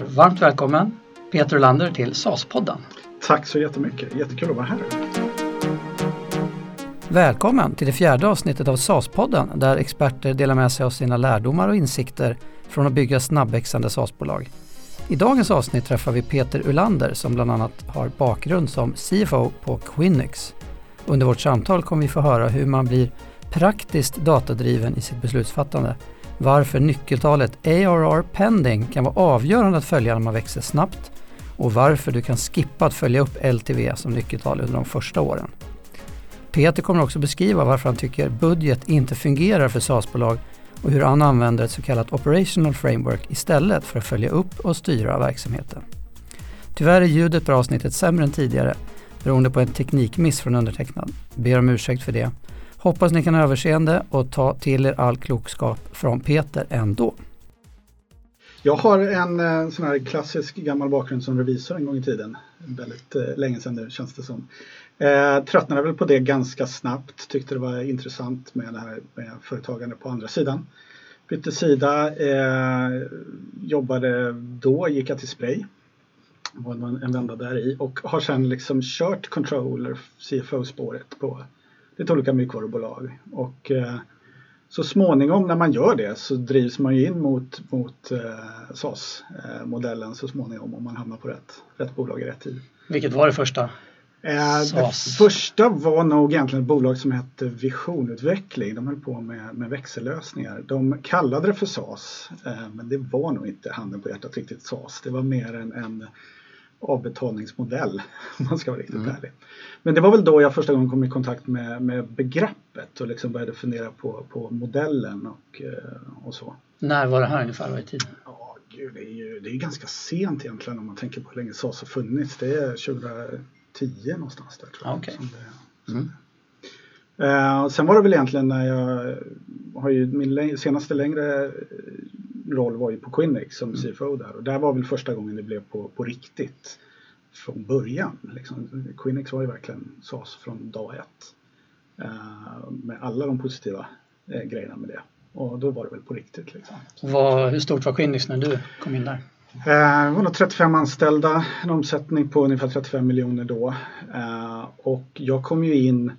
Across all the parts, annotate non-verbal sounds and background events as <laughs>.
Varmt välkommen Peter Lander till SAS-podden. Tack så jättemycket, jättekul att vara här. Välkommen till det fjärde avsnittet av SAS-podden där experter delar med sig av sina lärdomar och insikter från att bygga snabbväxande SAS-bolag. I dagens avsnitt träffar vi Peter Ulander som bland annat har bakgrund som CFO på Quinyx. Under vårt samtal kommer vi få höra hur man blir praktiskt datadriven i sitt beslutsfattande varför nyckeltalet ARR pending kan vara avgörande att följa när man växer snabbt och varför du kan skippa att följa upp LTV som nyckeltal under de första åren. Peter kommer också beskriva varför han tycker budget inte fungerar för SaaS-bolag och hur han använder ett så kallat operational framework istället för att följa upp och styra verksamheten. Tyvärr är ljudet på avsnittet sämre än tidigare beroende på en teknikmiss från undertecknad. Ber om ursäkt för det. Hoppas ni kan ha överseende och ta till er all klokskap från Peter ändå. Jag har en eh, sån här klassisk gammal bakgrund som revisor en gång i tiden. Väldigt eh, länge sedan nu känns det som. Eh, tröttnade väl på det ganska snabbt. Tyckte det var intressant med det här med företagande på andra sidan. Bytte sida, eh, jobbade då, gick jag till Spray. Var en vända där i och har sedan liksom kört controller, CFO-spåret på lite olika mjukvarubolag. Och eh, så småningom när man gör det så drivs man ju in mot, mot eh, SAS-modellen så småningom om man hamnar på rätt, rätt bolag i rätt tid. Vilket var det första? Eh, det första var nog egentligen ett bolag som hette Visionutveckling. De höll på med, med växellösningar. De kallade det för SAS eh, men det var nog inte handen på hjärtat riktigt SAS. Det var mer en, en avbetalningsmodell <laughs> om man ska vara riktigt mm. ärlig. Men det var väl då jag första gången kom i kontakt med, med begreppet och liksom började fundera på, på modellen och, eh, och så. När var det här ungefär? I tiden? Ja, gud, det är ju det är ganska sent egentligen om man tänker på hur länge SAS har funnits. Det är 2010 någonstans där tror jag. Okay. Det, mm. Uh, sen var det väl egentligen när jag har ju min senaste längre roll var ju på Quinnex som mm. CFO där och där var väl första gången det blev på, på riktigt från början. Liksom. Quinnex var ju verkligen SAS från dag ett. Uh, med alla de positiva uh, grejerna med det. Och då var det väl på riktigt. Liksom. Vad, hur stort var Quinnex när du kom in där? Uh, det var nog 35 anställda, en omsättning på ungefär 35 miljoner då. Uh, och jag kom ju in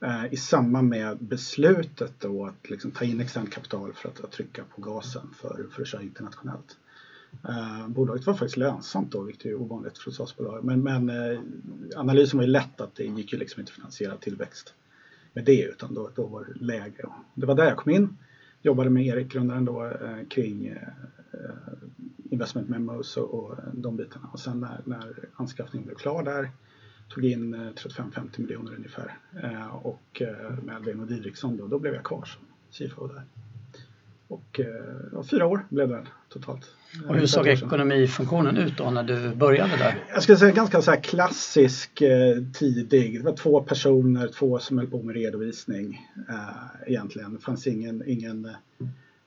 Eh, i samband med beslutet då att liksom ta in externt kapital för att, att trycka på gasen för, för att köra internationellt. Eh, bolaget var faktiskt lönsamt då, vilket är ovanligt för ett SAS-bolag. Men, men eh, analysen var ju lätt att det gick ju liksom inte att finansiera tillväxt med det utan då, då var det läge. Det var där jag kom in. Jobbade med Erik, grundaren då, eh, kring eh, eh, investment memos och, och de bitarna. Och sen när, när anskaffningen blev klar där tog in 35-50 miljoner ungefär. Eh, och eh, med Albin och Didriksson då, då blev jag kvar som CFO där. Och ja, fyra år blev det totalt. Och hur såg ekonomifunktionen ut då när du började där? Jag skulle säga ganska så klassisk eh, tidig. Det var två personer, två som höll på med redovisning eh, egentligen. Det fanns ingen, ingen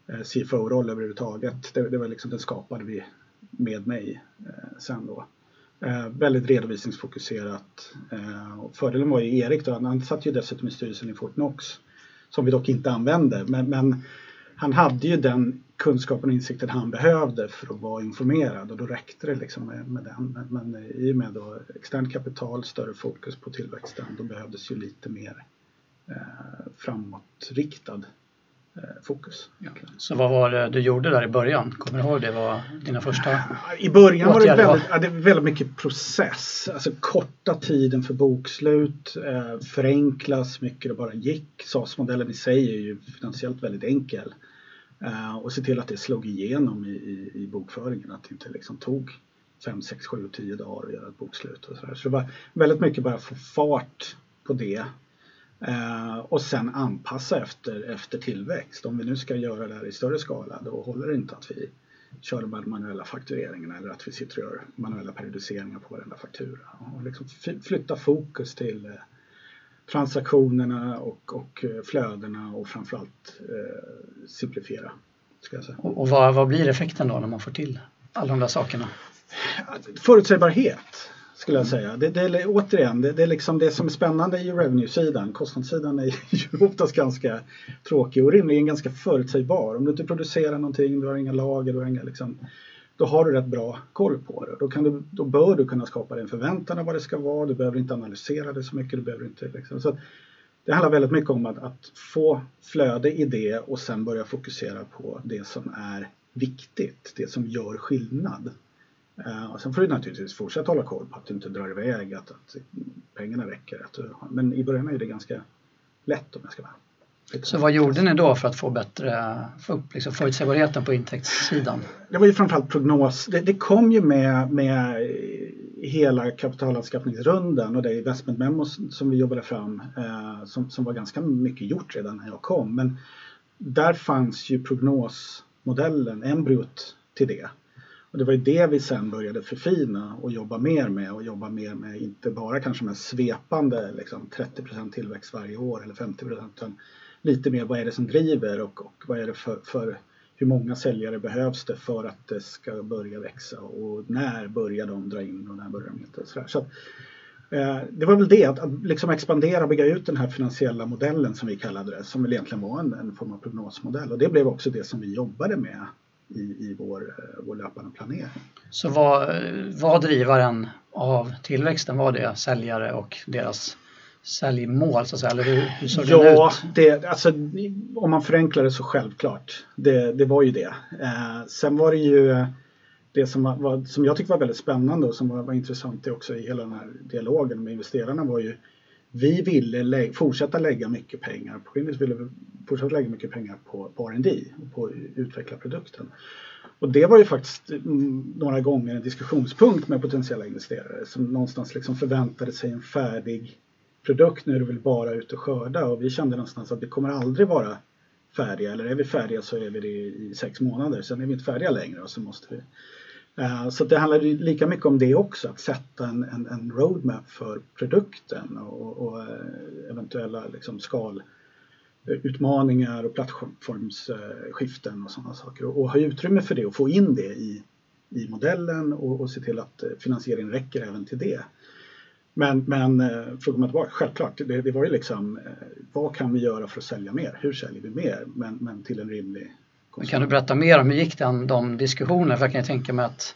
eh, CFO-roll överhuvudtaget. Det, det var liksom, den skapade vi med mig eh, sen då. Eh, väldigt redovisningsfokuserat. Eh, fördelen var ju Erik då, han satt ju dessutom i styrelsen i Fortnox som vi dock inte använde. Men, men han hade ju den kunskapen och insikten han behövde för att vara informerad och då räckte det liksom med, med den. Men, men i och med då externt kapital, större fokus på tillväxten, då behövdes ju lite mer eh, framåtriktad fokus. Egentligen. Så vad var det du gjorde där i början? Kommer du ihåg det? var dina första I början var det väldigt, ja, det väldigt mycket process. Alltså korta tiden för bokslut, eh, förenklas mycket det bara gick. SAS-modellen i sig är ju finansiellt väldigt enkel. Uh, och se till att det slog igenom i, i, i bokföringen, att det inte liksom tog 5, 6, 7, 10 dagar att göra ett bokslut. Och så, där. så det var väldigt mycket bara få fart på det uh, och sen anpassa efter, efter tillväxt. Om vi nu ska göra det här i större skala då håller det inte att vi kör de manuella faktureringarna eller att vi sitter och gör manuella periodiseringar på varenda faktura. Och liksom flytta fokus till uh, transaktionerna och, och eh, flödena och framförallt eh, simplifiera. Ska jag säga. Och, och vad, vad blir effekten då när man får till alla de där sakerna? Förutsägbarhet skulle jag säga. Det, det är, återigen, det, det, är liksom det som är spännande i revenue-sidan. Kostnadssidan är ju <laughs> oftast ganska tråkig och rimligen ganska förutsägbar. Om du inte producerar någonting, du har inga lager, du har inga liksom, då har du rätt bra koll på det. Då, kan du, då bör du kunna skapa dig en förväntan av vad det ska vara. Du behöver inte analysera det så mycket. Du behöver inte, liksom. så det handlar väldigt mycket om att, att, få flöde i det och sen börja fokusera på det som är viktigt, det som gör skillnad. Uh, och sen får du naturligtvis fortsätta hålla koll på att du inte drar iväg, att, att pengarna räcker. Att du, men i början är det ganska lätt om jag ska vara så vad gjorde ni då för att få bättre, få upp liksom förutsägbarheten på intäktssidan? Det var ju framförallt prognos. Det, det kom ju med, med hela kapitalanskaffningsrundan och det investment memo som vi jobbade fram eh, som, som var ganska mycket gjort redan när jag kom. Men där fanns ju prognosmodellen, embryot till det. Och det var ju det vi sen började förfina och jobba mer med och jobba mer med inte bara kanske med svepande liksom 30% tillväxt varje år eller 50% utan lite mer vad är det som driver och, och vad är det för, för hur många säljare behövs det för att det ska börja växa och när börjar de dra in och när börjar de inte. Så, så att, eh, det var väl det, att, att liksom expandera och bygga ut den här finansiella modellen som vi kallade det, som väl egentligen var en, en form av prognosmodell och det blev också det som vi jobbade med i, i vår, eh, vår löpande planering. Så vad var drivaren av tillväxten? Var det säljare och deras säljmål så att säga? Eller hur, hur såg ja, den ut? Det, alltså, om man förenklar det så självklart. Det, det var ju det. Eh, sen var det ju det som, var, som jag tyckte var väldigt spännande och som var, var intressant också i hela den här dialogen med investerarna var ju vi ville lä fortsätta lägga mycket pengar på Quinnis ville fortsatt lägga mycket pengar på, på R&D och på att utveckla produkten. Och det var ju faktiskt mm, några gånger en diskussionspunkt med potentiella investerare som någonstans liksom förväntade sig en färdig produkt. Nu är det väl bara ut och skörda och vi kände någonstans att vi kommer aldrig vara färdiga. Eller är vi färdiga så är vi det i sex månader. Sen är vi inte färdiga längre och så måste vi eh, så det handlar lika mycket om det också, att sätta en, en, en roadmap för produkten och, och eh, eventuella liksom, skalutmaningar och plattformsskiften och sådana saker och, och ha utrymme för det och få in det i, i modellen och, och se till att finansieringen räcker även till det. Men, men eh, frågan att vara, självklart, det, det, var ju liksom eh, vad kan vi göra för att sälja mer? Hur säljer vi mer? Men, men till en rimlig kostnad. Kan du berätta mer om hur gick den, de diskussionerna? För jag kan tänka mig att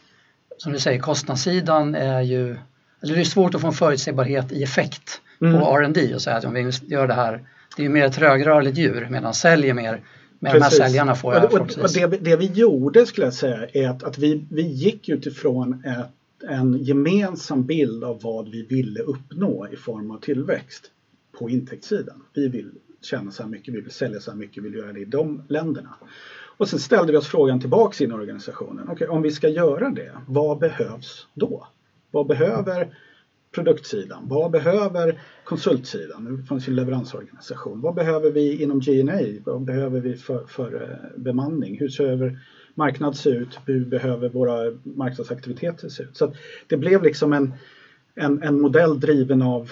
som du säger, kostnadssidan är ju, eller det är svårt att få en förutsägbarhet i effekt mm. på R&D och säga att om vi gör det här, det är mer trögrörligt djur medan säljer mer med Precis. de här säljarna får jag och, och, och det, det, vi gjorde skulle jag säga är att, att vi, vi gick utifrån ett en gemensam bild av vad vi ville uppnå i form av tillväxt på intäktssidan. Vi vill tjäna så här mycket, vi vill sälja så här mycket, vi vill göra det i de länderna. Och sen ställde vi oss frågan tillbaks in i organisationen. Okay, om vi ska göra det, vad behövs då? Vad behöver produktsidan? Vad behöver konsultsidan? Det fanns ju en leveransorganisation. Vad behöver vi inom G&A? Vad behöver vi för, för eh, bemanning? Hur ser marknad se ut? Hur behöver våra marknadsaktiviteter se ut? Så det blev liksom en, en, en modell driven av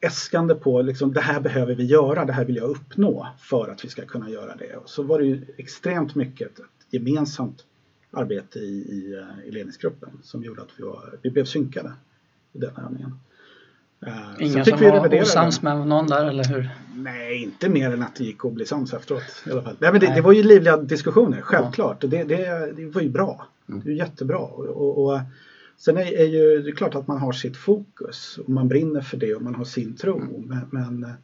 äskande på liksom, det här behöver vi göra, det här vill jag uppnå för att vi ska kunna göra det. Och så var det ju extremt mycket ett gemensamt arbete i, i, eh, i ledningsgruppen som gjorde att vi, var, vi blev synkade i den övningen. Uh, Ingen som var osams med någon där eller hur? Nej, inte mer än att det gick att bli sams efteråt. I alla fall. Nej, men det, det var ju livliga diskussioner, självklart. Och det, det, det, var ju bra. Mm. Det är jättebra. Och, och, och sen är, är ju det är klart att man har sitt fokus och man brinner för det och man har sin tro. Mm. Men, men, eh,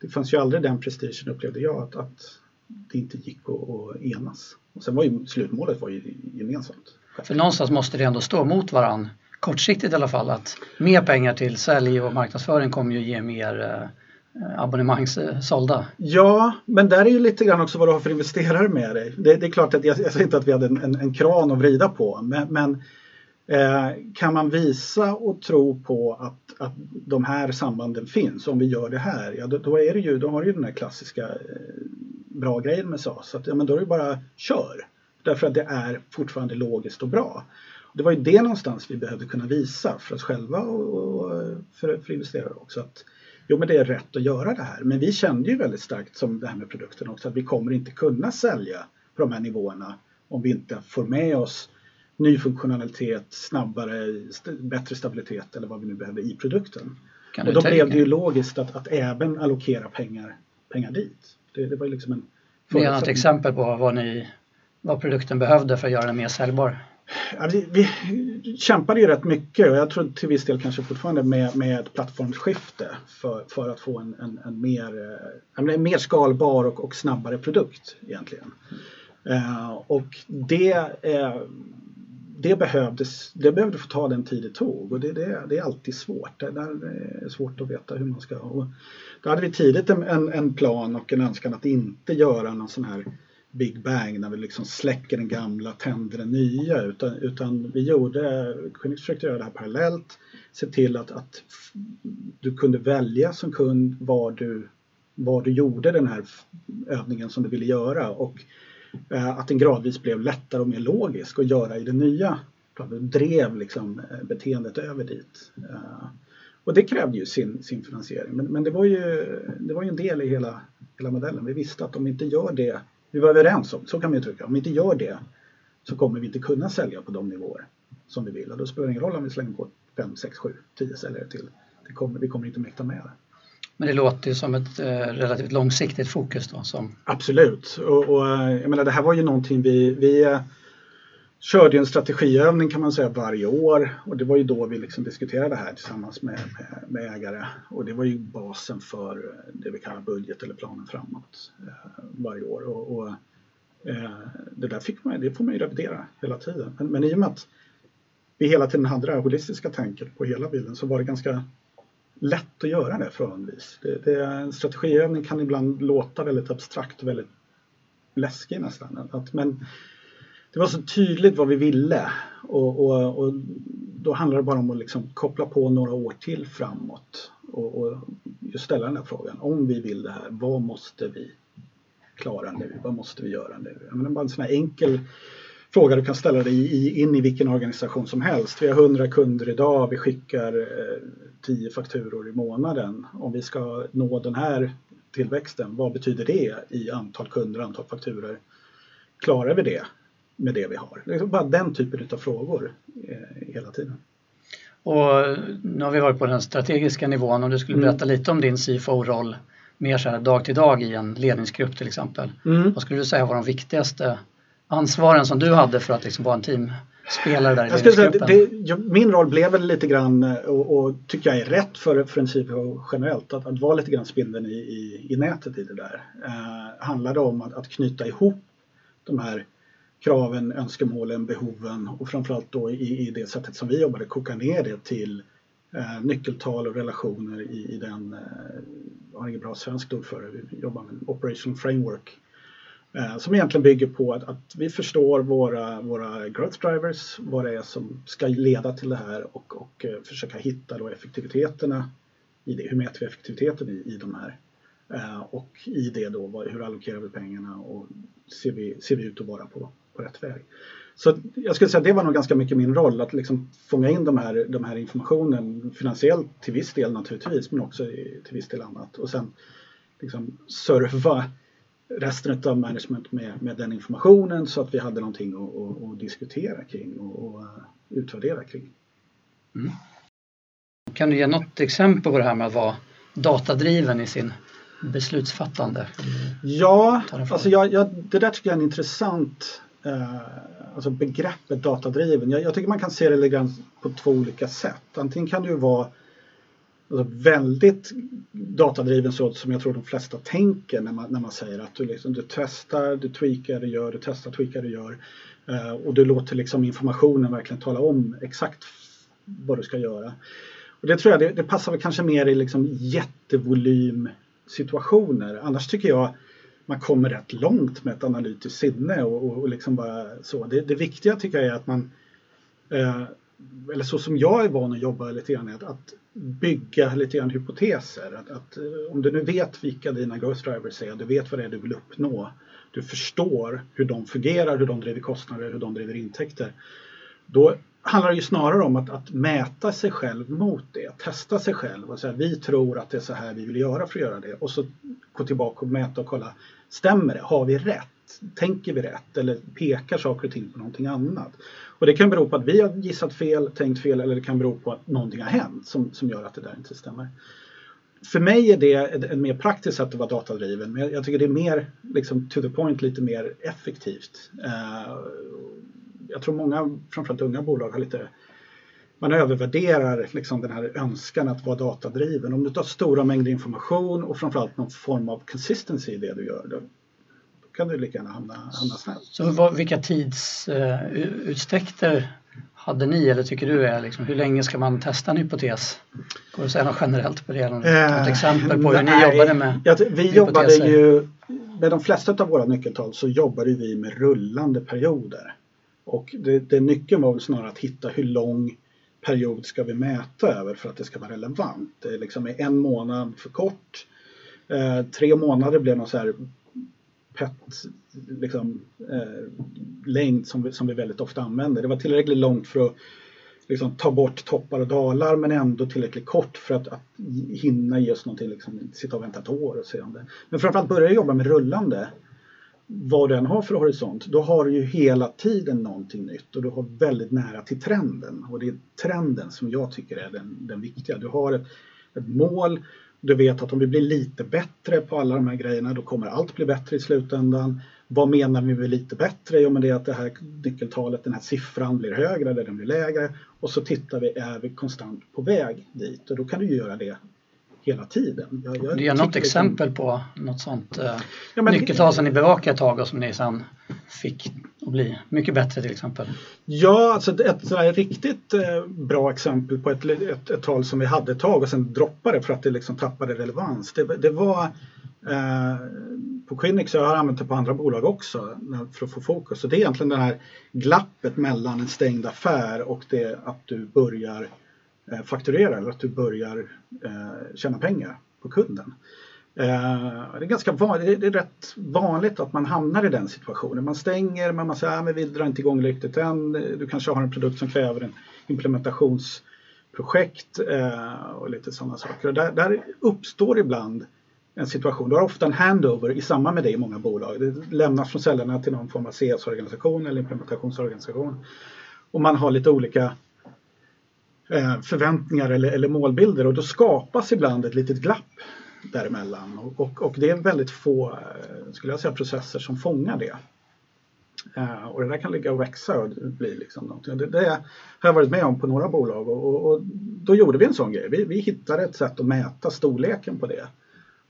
det fanns ju aldrig den prestigen upplevde jag att, att det inte gick att, att enas. Och sen var ju slutmålet var ju gemensamt. För någonstans måste det ändå stå mot varandra kortsiktigt i alla fall att mer pengar till sälj och marknadsföring kommer ju ge mer eh, abonnemang eh, sålda. Ja, men där är ju lite grann också vad du har för investerare med dig. Det, det är klart att jag, jag säger inte att vi hade en, en, en kran att vrida på, men, men eh, kan man visa och tro på att, att de här sambanden finns, om vi gör det här, ja då, då är det ju, då har du ju den här klassiska eh, bra grejen med SAS, att ja, men då är det bara kör. Därför att det är fortfarande logiskt och bra. Det var ju det någonstans vi behövde kunna visa för oss själva och, för, för investerare också. Att, jo men det är rätt att göra det här. Men vi kände ju väldigt starkt som det här med produkten också att vi kommer inte kunna sälja på de här nivåerna om vi inte får med oss ny funktionalitet, snabbare, st bättre stabilitet eller vad vi nu behöver i produkten. och då blev det ju logiskt att, att även allokera pengar, pengar dit. Det, det var ju liksom en Ge något exempel på vad, ni, vad produkten behövde för att göra den mer säljbar? Vi, vi kämpade ju rätt mycket och jag tror till viss del kanske fortfarande med, med ett plattformsskifte för, för att få en, en, en mer, eh, en mer skalbar och, och snabbare produkt egentligen. Eh, och det, eh, det, behövdes, det behövde få ta den tid det tog och det, det, det är alltid svårt. Det, är svårt att veta hur man ska... Och då hade vi tidigt en, en plan och en önskan att inte göra någon sån här Big Bang när vi liksom släcker den gamla, tänder den nya utan, utan vi gjorde, försökte göra det här parallellt, se till att, att du kunde välja som kund var du, var du gjorde den här övningen som du ville göra och eh, att den gradvis blev lättare och mer logisk att göra i det nya. Du drev liksom eh, beteendet över dit. Eh, och det krävde ju sin, sin finansiering men, men det, var ju, det var ju en del i hela, hela modellen. Vi visste att om vi inte gör det vi var överens om, så kan man ju tycka. Om vi inte gör det så kommer vi inte kunna sälja på de nivåer som vi vill. Och då spelar det ingen roll om vi slänger på 5, 6, 7, 10 säljare till. Det kommer, vi kommer inte mäkta med det. Men det låter ju som ett eh, relativt långsiktigt fokus då? Som... Absolut. Och, och, eh, jag menar, det här var ju någonting vi, vi körde en strategiövning kan man säga varje år och det var ju då vi liksom diskuterade det här tillsammans med, med, med, ägare och det var ju basen för det vi kallar budget eller planen framåt eh, varje år. Och, och eh, det där fick man, det får man ju revidera hela tiden. Men, men i och med att vi hela tiden hade det här holistiska tänket på hela bilden så var det ganska lätt att göra det förhållandevis. Det, det, en strategiövning kan ibland låta väldigt abstrakt och väldigt läskig nästan. Att, men det var så tydligt vad vi ville och, och, och då handlar det bara om att liksom koppla på några år till framåt och, och just ställa den här frågan. Om vi vill det här, vad måste vi klara nu? Vad måste vi göra nu? Jag menar, bara en sån här enkel fråga du kan ställa dig i, in i vilken organisation som helst. Vi har 100 kunder idag, vi skickar eh, 10 fakturor i månaden. Om vi ska nå den här tillväxten, vad betyder det i antal kunder, antal fakturor? Klarar vi det? Med det vi har? Det är bara den typen av frågor eh, hela tiden. Och nu har vi varit på den strategiska nivån. Om du skulle mm. berätta mm. lite om din CFO-roll mer så här dag till dag i en ledningsgrupp till exempel. Mm. Vad skulle du säga var de viktigaste ansvaren som du hade för att liksom vara en teamspelare där i jag ledningsgruppen? Säga, det, min roll blev väl lite grann eh, och, och tycker jag är rätt för, för en CFO generellt att, att vara lite grann spindeln i, i, i nätet i det där. Eh, handlade om att, att knyta ihop de här kraven, önskemålen, behoven och framförallt då i, i det sättet som vi jobbade koka ner det till eh, nyckeltal och relationer i, i den, eh, jag har inget bra svenskt ord för det, vi jobbar med en operation framework eh, som egentligen bygger på att, att, vi förstår våra, våra growth drivers, vad det är som ska leda till det här och, och eh, försöka hitta då effektiviteterna i det. Hur mäter vi effektiviteten i, i de här? Eh, och i det då, hur allokerar vi pengarna och ser vi, ser vi ut att vara på på rätt väg. Så jag skulle säga att det var nog ganska mycket min roll att liksom fånga in de här, de här informationen finansiellt till viss del naturligtvis men också till viss del annat och sen liksom serva resten av management med, med den informationen så att vi hade någonting att, att, att diskutera kring och, och uh, utvärdera kring. Mm. Kan du ge något exempel på det här med att vara datadriven i sin beslutsfattande? Ja, alltså jag, jag, det där tycker jag är en intressant eh, alltså begreppet datadriven. Jag, jag, tycker man kan se det lite grann på två olika sätt. Antingen kan det ju vara alltså väldigt datadriven så som jag tror de flesta tänker när man, när man säger att du, liksom, du testar, du tweakar, du gör, du testar, tweakar, du gör. Eh, och du låter liksom informationen verkligen tala om exakt vad du ska göra. Och det tror jag det, det passar väl kanske mer i liksom jättevolym situationer. Annars tycker jag man kommer rätt långt med ett analytiskt sinne och, och, och liksom bara så. Det, det, viktiga tycker jag är att man, eh, eller så som jag är van att jobba lite grann, att, att bygga lite grann hypoteser. Att, att, eh, om du nu vet vilka dina growth drivers är, du vet vad det är du vill uppnå, du förstår hur de fungerar, hur de driver kostnader, hur de driver intäkter. Då handlar det ju snarare om att, att mäta sig själv mot det, testa sig själv och säga vi tror att det är så här vi vill göra för att göra det och så gå tillbaka och mäta och kolla Stämmer det? Har vi rätt? Tänker vi rätt? Eller pekar saker och ting på någonting annat? Och det kan bero på att vi har gissat fel, tänkt fel eller det kan bero på att någonting har hänt som, som gör att det där inte stämmer. För mig är det ett, mer praktiskt sätt att vara datadriven men jag tycker det är mer liksom, to the point, lite mer effektivt. Uh, jag tror många, framförallt unga bolag, har lite man övervärderar liksom den här önskan att vara datadriven. Om du tar stora mängder information och framförallt någon form av consistency i det du gör, då, kan du lika gärna hamna, hamna snett. Så vad, vilka tidsutsträckter uh, hade ni eller tycker du är liksom, hur länge ska man testa en hypotes? Går det att säga något generellt på det? Något, eh, något exempel på hur nej, ni jobbade med ja, Vi jobbade ju, med de flesta av våra nyckeltal så jobbade vi med rullande perioder. Och det, det nyckeln var väl snarare att hitta hur lång period ska vi mäta över för att det ska vara relevant. Det är liksom en månad för kort. Eh, tre månader blev någon så här pet liksom, eh, längd som vi, som vi väldigt ofta använder. Det var tillräckligt långt för att liksom, ta bort toppar och dalar men ändå tillräckligt kort för att, att hinna ge oss någonting, liksom, sitta och vänta ett år och se om det. Men framförallt börja jobba med rullande vad den har för horisont, då har du ju hela tiden någonting nytt och du har väldigt nära till trenden. Och det är trenden som jag tycker är den, den viktiga. Du har ett, ett mål, du vet att om vi blir lite bättre på alla de här grejerna då kommer allt bli bättre i slutändan. Vad menar vi med lite bättre? Jo men det är att det här nyckeltalet, den här siffran blir högre eller den blir lägre. Och så tittar vi, är vi konstant på väg dit? Och då kan du göra det hela tiden. Jag, jag något liksom... exempel på något sånt eh, ja, nyckeltal som ni bevakade ett tag och som ni sen fick att bli mycket bättre till exempel? Ja, alltså ett, ett riktigt eh, bra exempel på ett, ett, ett, tal som vi hade ett tag och sen droppade för att det liksom tappade relevans. Det, det var eh, på Quinix, jag har använt det på andra bolag också för att få fokus. Så det är egentligen det här glappet mellan en stängd affär och det att du börjar Eh, fakturera eller att du börjar eh, tjäna pengar på kunden. Eh, det är ganska vanligt, det är rätt vanligt att man hamnar i den situationen. Man stänger men man säger ah, att vi drar inte igång riktigt än. Du kanske har en produkt som kräver en implementationsprojekt och lite sådana saker. Och där, där uppstår ibland en situation, du har ofta en handover i samband med det i många bolag. Det lämnas från säljarna till någon form av CS-organisation eller implementationsorganisation. Och man har lite olika Eh, förväntningar eller, eller, målbilder och då skapas ibland ett litet glapp däremellan och, och, och det är väldigt få, eh, skulle jag säga, processer som fångar det. Uh, och det där kan ligga och växa och bli liksom någonting. Det, det har jag varit med om på några bolag och, och, och, då gjorde vi en sån grej. Vi, vi hittade ett sätt att mäta storleken på det.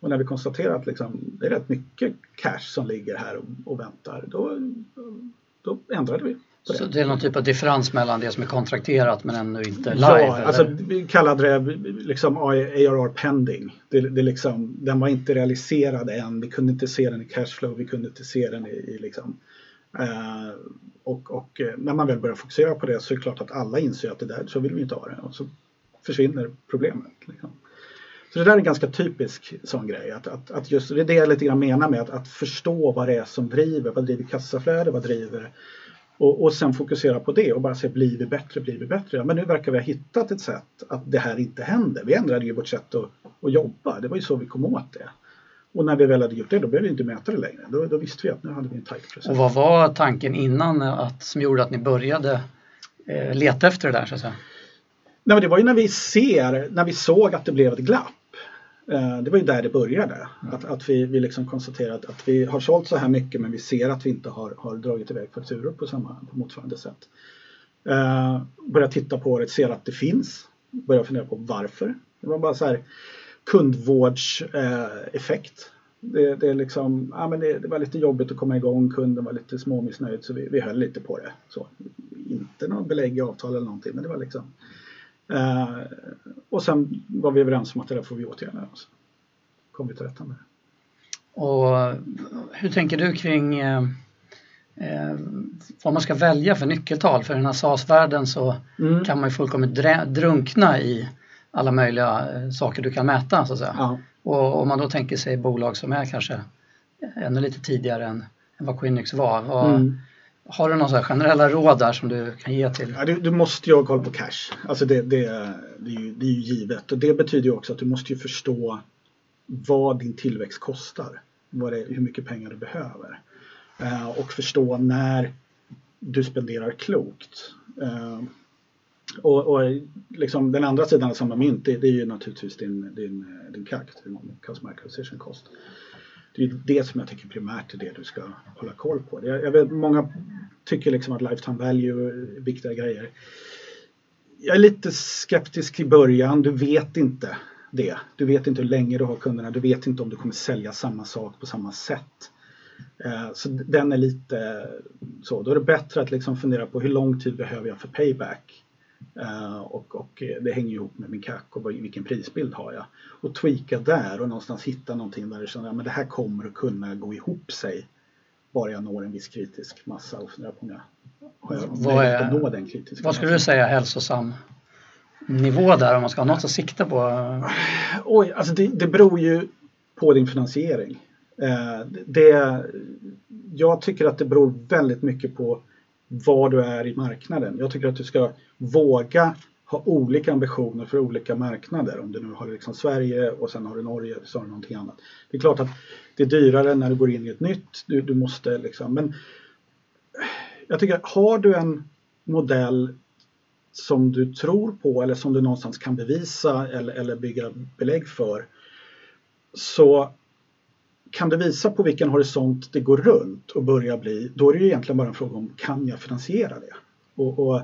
Och när vi konstaterade att liksom, det är rätt mycket cash som ligger här och, och väntar, då, då ändrade vi så det är någon typ av differens mellan det som är kontrakterat men ännu inte live? Ja, alltså, vi kallade det liksom ARR pending. Det, det liksom, den var inte realiserad än, vi kunde inte se den i cashflow, vi kunde inte se den i, i liksom, eh, och, och, eh, när man väl börjar fokusera på det så är det klart att alla inser att det där, så vill vi inte ha det och så försvinner problemet. Liksom. Så det där är en ganska typisk sån grej. Att, att, att just, det är det jag lite grann menar med att, att förstå vad det är som driver. Vad driver kassaflöde? Vad driver och, och sen fokusera på det och bara säga blir vi bättre, blir vi bättre? Men nu verkar vi ha hittat ett sätt att det här inte händer. Vi ändrade ju vårt sätt att, att jobba. Det var ju så vi kom åt det. Och när vi väl hade gjort det, då behövde vi inte mäta det längre. Då, då visste vi att nu hade vi en tight process. Och vad var tanken innan att, som gjorde att ni började eh, leta efter det där så att säga? Nej, men det var ju när vi ser, när vi såg att det blev ett glapp. Eh, det var ju där det började. Mm. Att, att vi, vi liksom konstaterade att vi har sålt så här mycket men vi ser att vi inte har, har dragit iväg fakturor på samma på motsvarande sätt. Uh, börja titta på det, ser att det finns. Börja fundera på varför. Det var bara så här kundvårdseffekt. Uh, det, det, liksom, ja, men det, det, var lite jobbigt att komma igång, kunden var lite småmissnöjd så vi, vi höll lite på det. Så, inte någon belägg i avtal eller någonting men det var liksom Eh, och sen var vi överens om att det där får vi åtgärda. Så kom vi till rätta med det. Och hur tänker du kring eh, eh, vad man ska välja för nyckeltal? För i den här SAS-världen så mm. kan man ju fullkomligt drunkna i alla möjliga eh, saker du kan mäta så att säga. Ja. Och om man då tänker sig bolag som är kanske ännu lite tidigare än, än vad Quinix var. Vad, mm. Har du några generella råd där som du kan ge till? Ja, du, du, måste ju ha koll på cash. Alltså det, det, det, är ju, det är ju givet och det betyder ju också att du måste ju förstå vad din tillväxt kostar. Vad det, hur mycket pengar du behöver. Eh, och förstå när du spenderar klokt. Eh, och, och liksom den andra sidan av samma mynt det, det är ju naturligtvis din, din, din CAC, din Customer Acquisition Cost det är det som jag tycker primärt är det du ska hålla koll på. Jag, jag vet, många tycker liksom att lifetime value är viktiga grejer. Jag är lite skeptisk i början, du vet inte det. Du vet inte hur länge du har kunderna, du vet inte om du kommer sälja samma sak på samma sätt. Eh, så den är lite så, då är det bättre att liksom fundera på hur lång tid behöver jag för payback? Uh, och, och, det hänger ihop med min CAC och vilken prisbild har jag. Och tweaka där och någonstans hitta någonting där du känner att det här kommer att kunna gå ihop sig bara jag når en viss kritisk massa och fundera på om jag har vad är, att nå den kritiska Vad skulle du säga är hälsosam nivå där om man ska ha något att sikta på? Oj, alltså det, det beror ju på din finansiering. Uh, det, jag tycker att det beror väldigt mycket på var du är i marknaden. Jag tycker att du ska våga ha olika ambitioner för olika marknader. Om du nu har liksom Sverige och sen har du Norge så har du någonting annat. Det är klart att det är dyrare när du går in i ett nytt. Du, du måste liksom, men jag tycker, har du en modell som du tror på eller som du någonstans kan bevisa eller, eller bygga belägg för så kan du visa på vilken horisont det går runt och börjar bli, då är det ju egentligen bara en fråga om kan jag finansiera det? Och, och,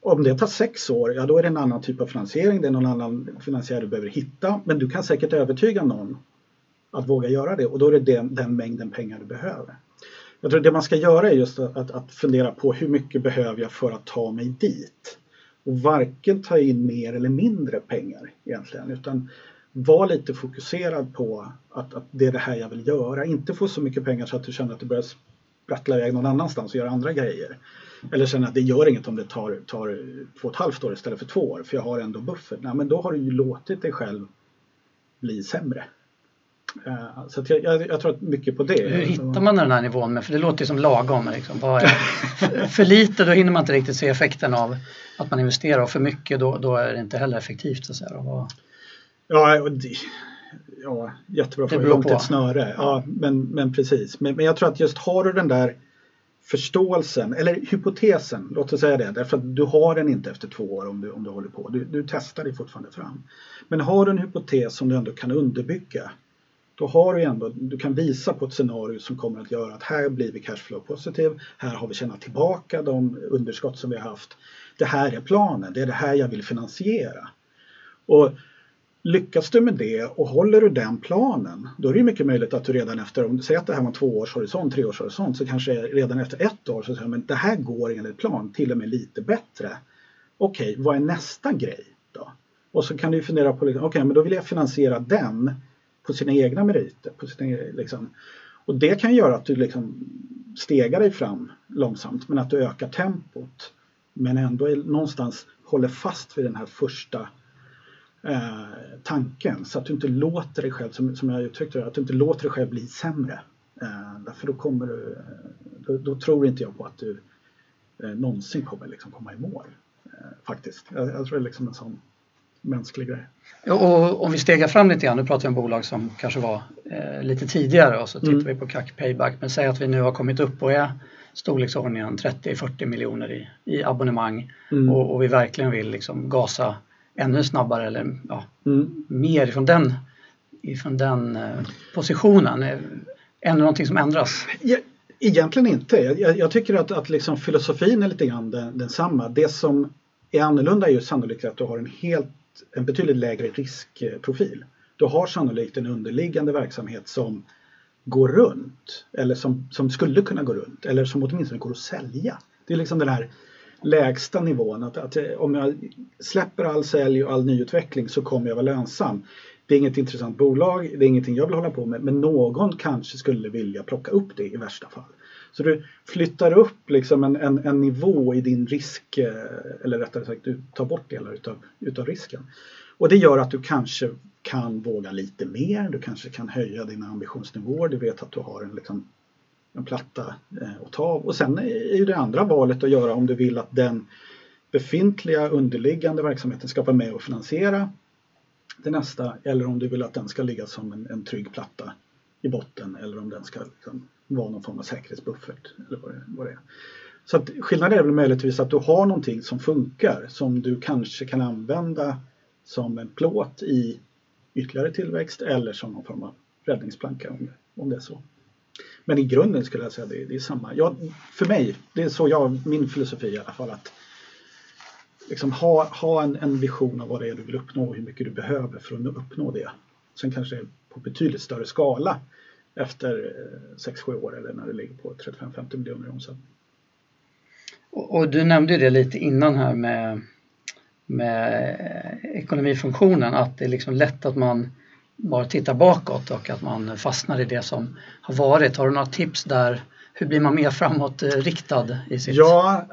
om det tar sex år, ja då är det en annan typ av finansiering, det är någon annan finansiär du behöver hitta, men du kan säkert övertyga någon att våga göra det och då är det den, den mängden pengar du behöver. Jag tror det man ska göra är just att, att, fundera på hur mycket behöver jag för att ta mig dit? Och varken ta in mer eller mindre pengar egentligen utan var lite fokuserad på att, att det är det här jag vill göra. Inte få så mycket pengar så att du känner att du börjar sprattla iväg någon annanstans och göra andra grejer. Eller känner att det gör inget om det tar, tar två och ett halvt år istället för två år för jag har ändå buffert. Nej, men då har du ju låtit dig själv bli sämre. Uh, så jag, jag, jag, tror att mycket på det. Hur hittar man den här nivån? Med, för det låter ju som lagom. Liksom. För, <laughs> för lite då hinner man inte riktigt se effekten av att man investerar och för mycket då, då är det inte heller effektivt. Så att säga. Och, Ja, det, ja jättebra fråga. Hur långt ett snöre? Ja, men, men precis. Men, men jag tror att just har du den där förståelsen, eller hypotesen, låt oss säga det, därför att du har den inte efter två år om du, om du håller på. Du, du testar dig fortfarande fram. Men har du en hypotes som du ändå kan underbygga, då har du ändå, du kan visa på ett scenario som kommer att göra att här blir vi cashflow positiv, här har vi tjänat tillbaka de underskott som vi har haft. Det här är planen, det är det här jag vill finansiera. Och Lyckas du med det och håller du den planen, då är det mycket möjligt att du redan efter, om du säger att det här var en tvåårshorisont, treårshorisont, så kanske redan efter ett år så säger men det här går enligt plan, till och med lite bättre. Okej, okay, vad är nästa grej då? Och så kan du fundera på, liksom, okej, okay, men då vill jag finansiera den på sina egna meriter. På sina, e-, liksom. Och det kan göra att du liksom stegar dig fram långsamt, men att du ökar tempot. Men ändå är, någonstans håller fast vid den här första eh, tanken så att du inte låter dig själv, som, som jag uttryckte det, att du inte låter dig själv bli sämre. Eh, därför då kommer du, då, då, tror inte jag på att du eh, någonsin kommer liksom komma i mål. Eh, faktiskt. Jag, jag, tror det är liksom en sån mänsklig grej. Och om vi stegar fram lite grann, nu pratar vi om bolag som kanske var eh, lite tidigare och så tittar mm. vi på CAC Payback. Men säg att vi nu har kommit upp och är storleksordningen 30-40 miljoner i, i abonnemang mm. och, och, vi verkligen vill liksom gasa ännu snabbare eller ja, mm. mer ifrån den, ifrån den eh, positionen? Är det någonting som ändras? Ja, egentligen inte. Jag, jag tycker att, att liksom filosofin är lite grann den, densamma. Det som är annorlunda är ju sannolikt att du har en, helt, en betydligt lägre riskprofil. Du har sannolikt en underliggande verksamhet som går runt eller som, som skulle kunna gå runt eller som åtminstone går att sälja. Det är liksom den här lägsta nivån. Att, att eh, om jag släpper all sälj och all nyutveckling så kommer jag vara lönsam. Det är inget intressant bolag, det är ingenting jag vill hålla på med, men någon kanske skulle vilja plocka upp det i värsta fall. Så du flyttar upp liksom en, en, en nivå i din risk, eh, eller rättare sagt du tar bort delar utav, utav risken. Och det gör att du kanske kan våga lite mer, du kanske kan höja dina ambitionsnivåer, du vet att du har en liksom en platta eh, att ta av. Och sen är ju det andra valet att göra om du vill att den befintliga underliggande verksamheten ska vara med och finansiera det nästa eller om du vill att den ska ligga som en, en trygg platta i botten eller om den ska liksom vara någon form av säkerhetsbuffert. Eller vad det, vad det är. Så att skillnaden är väl möjligtvis att du har någonting som funkar som du kanske kan använda som en plåt i ytterligare tillväxt eller som någon form av räddningsplanka om om det är så. Men i grunden skulle jag säga det, det är samma. Jag, för mig, det är så jag, min filosofi i alla fall, att liksom ha, ha en, en, vision av vad det är du vill uppnå och hur mycket du behöver för att uppnå det. Sen kanske på betydligt större skala efter eh, 6-7 år eller när det ligger på 35-50 miljoner i omsättning. Och, och, du nämnde det lite innan här med, med ekonomifunktionen att det är liksom lätt att man bara tittar bakåt och att man fastnar i det som har varit. Har du några tips där? Hur blir man mer framåtriktad i sitt ja,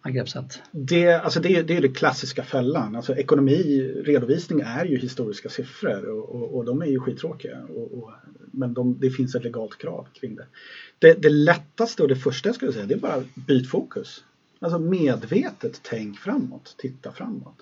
angreppssätt? Det, alltså det, det är det klassiska fällan. Alltså ekonomi, redovisning är ju historiska siffror och, och, och de är ju skittråkiga. Och, och, men de, det finns ett legalt krav kring det. det. Det lättaste och det första jag skulle säga det är bara byt fokus. Alltså medvetet tänk framåt, titta framåt.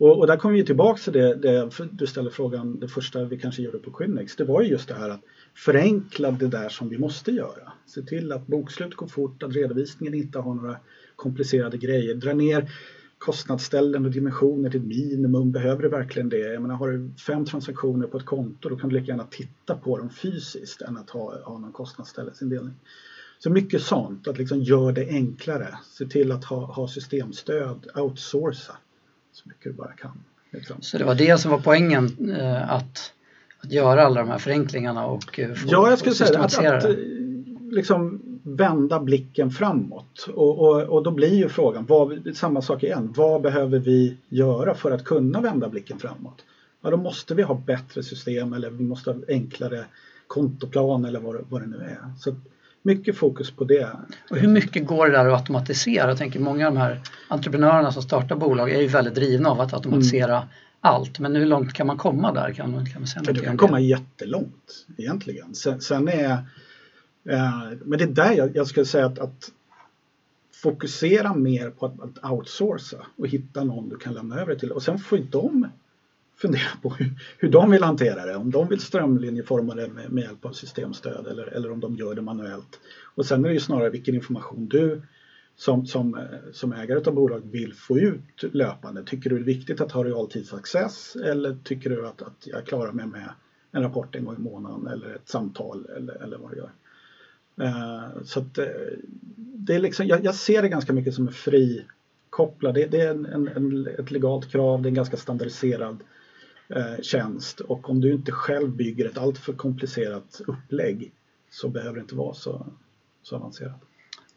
Och, och där kommer vi tillbaka till det, det, du ställer frågan, det första vi kanske gjorde på Quinnex. det var ju just det här att förenkla det där som vi måste göra. Se till att bokslut går fort, att redovisningen inte har några komplicerade grejer. Dra ner kostnadsställen och dimensioner till ett minimum. Behöver du verkligen det? Jag menar, har du fem transaktioner på ett konto då kan du lika gärna titta på dem fysiskt än att ha, ha någon kostnadsställesindelning. Så mycket sånt, att liksom gör det enklare. Se till att ha, ha systemstöd, outsourca så mycket du bara kan. Liksom. Så det var det som var poängen, eh, att, att göra alla de här förenklingarna och eh, få, Ja, jag skulle säga att, att eh, liksom vända blicken framåt. Och, och, och då blir ju frågan, vad, samma sak igen, vad behöver vi göra för att kunna vända blicken framåt? Ja, då måste vi ha bättre system eller vi måste ha enklare kontoplan eller vad, vad det nu är. Så mycket fokus på det. Och hur mycket går det där att automatisera? Jag tänker många av de här entreprenörerna som startar bolag är ju väldigt drivna av att automatisera mm. allt. Men hur långt kan man komma där? Kan man, kan man säga du kan komma jättelångt egentligen. Sen, sen är eh, men det är där jag, jag skulle säga att, att fokusera mer på att, att outsourca och hitta någon du kan lämna över till och sen får de fundera på hur, hur de vill hantera det. Om de vill strömlinjeforma det med, med hjälp av systemstöd eller, eller om de gör det manuellt. Och sen är det ju snarare vilken information du som, som, eh, som ägare av bolag vill få ut löpande. Tycker du det är viktigt att ha realtidsaccess eller tycker du att, att jag klarar mig med en rapport en gång i månaden eller ett samtal eller, eller vad du gör. Uh, så att, eh, det är liksom, jag, jag, ser det ganska mycket som en fri. Det, det är en, en, en, ett legalt krav, det är en ganska standardiserad eh, tjänst och om du inte själv bygger ett alltför komplicerat upplägg så behöver det inte vara så, så avancerat.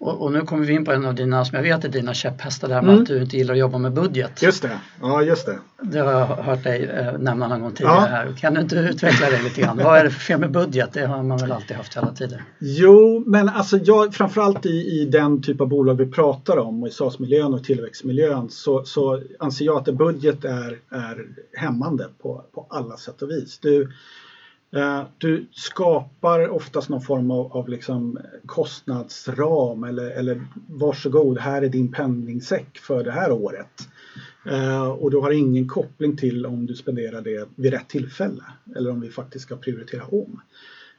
Och, och, nu kommer vi in på en av dina, som jag vet är dina käpphästar där med mm. att du inte gillar att jobba med budget. Just det, ja just det. Det har jag hört dig eh, nämna någon gång tidigare ja. här. Kan du inte utveckla det lite grann? Vad är det för fel med budget? Det har man väl alltid haft hela tiden? Jo, men alltså jag, framförallt i, i den typ av bolag vi pratar om och i SAS-miljön och tillväxtmiljön så, så anser jag att budget är, är hämmande på, på alla sätt och vis. Du, Eh, du skapar oftast någon form av, av liksom kostnadsram eller, eller varsågod, här är din penningsäck för det här året. Eh, och du har ingen koppling till om du spenderar det vid rätt tillfälle eller om vi faktiskt ska prioritera om.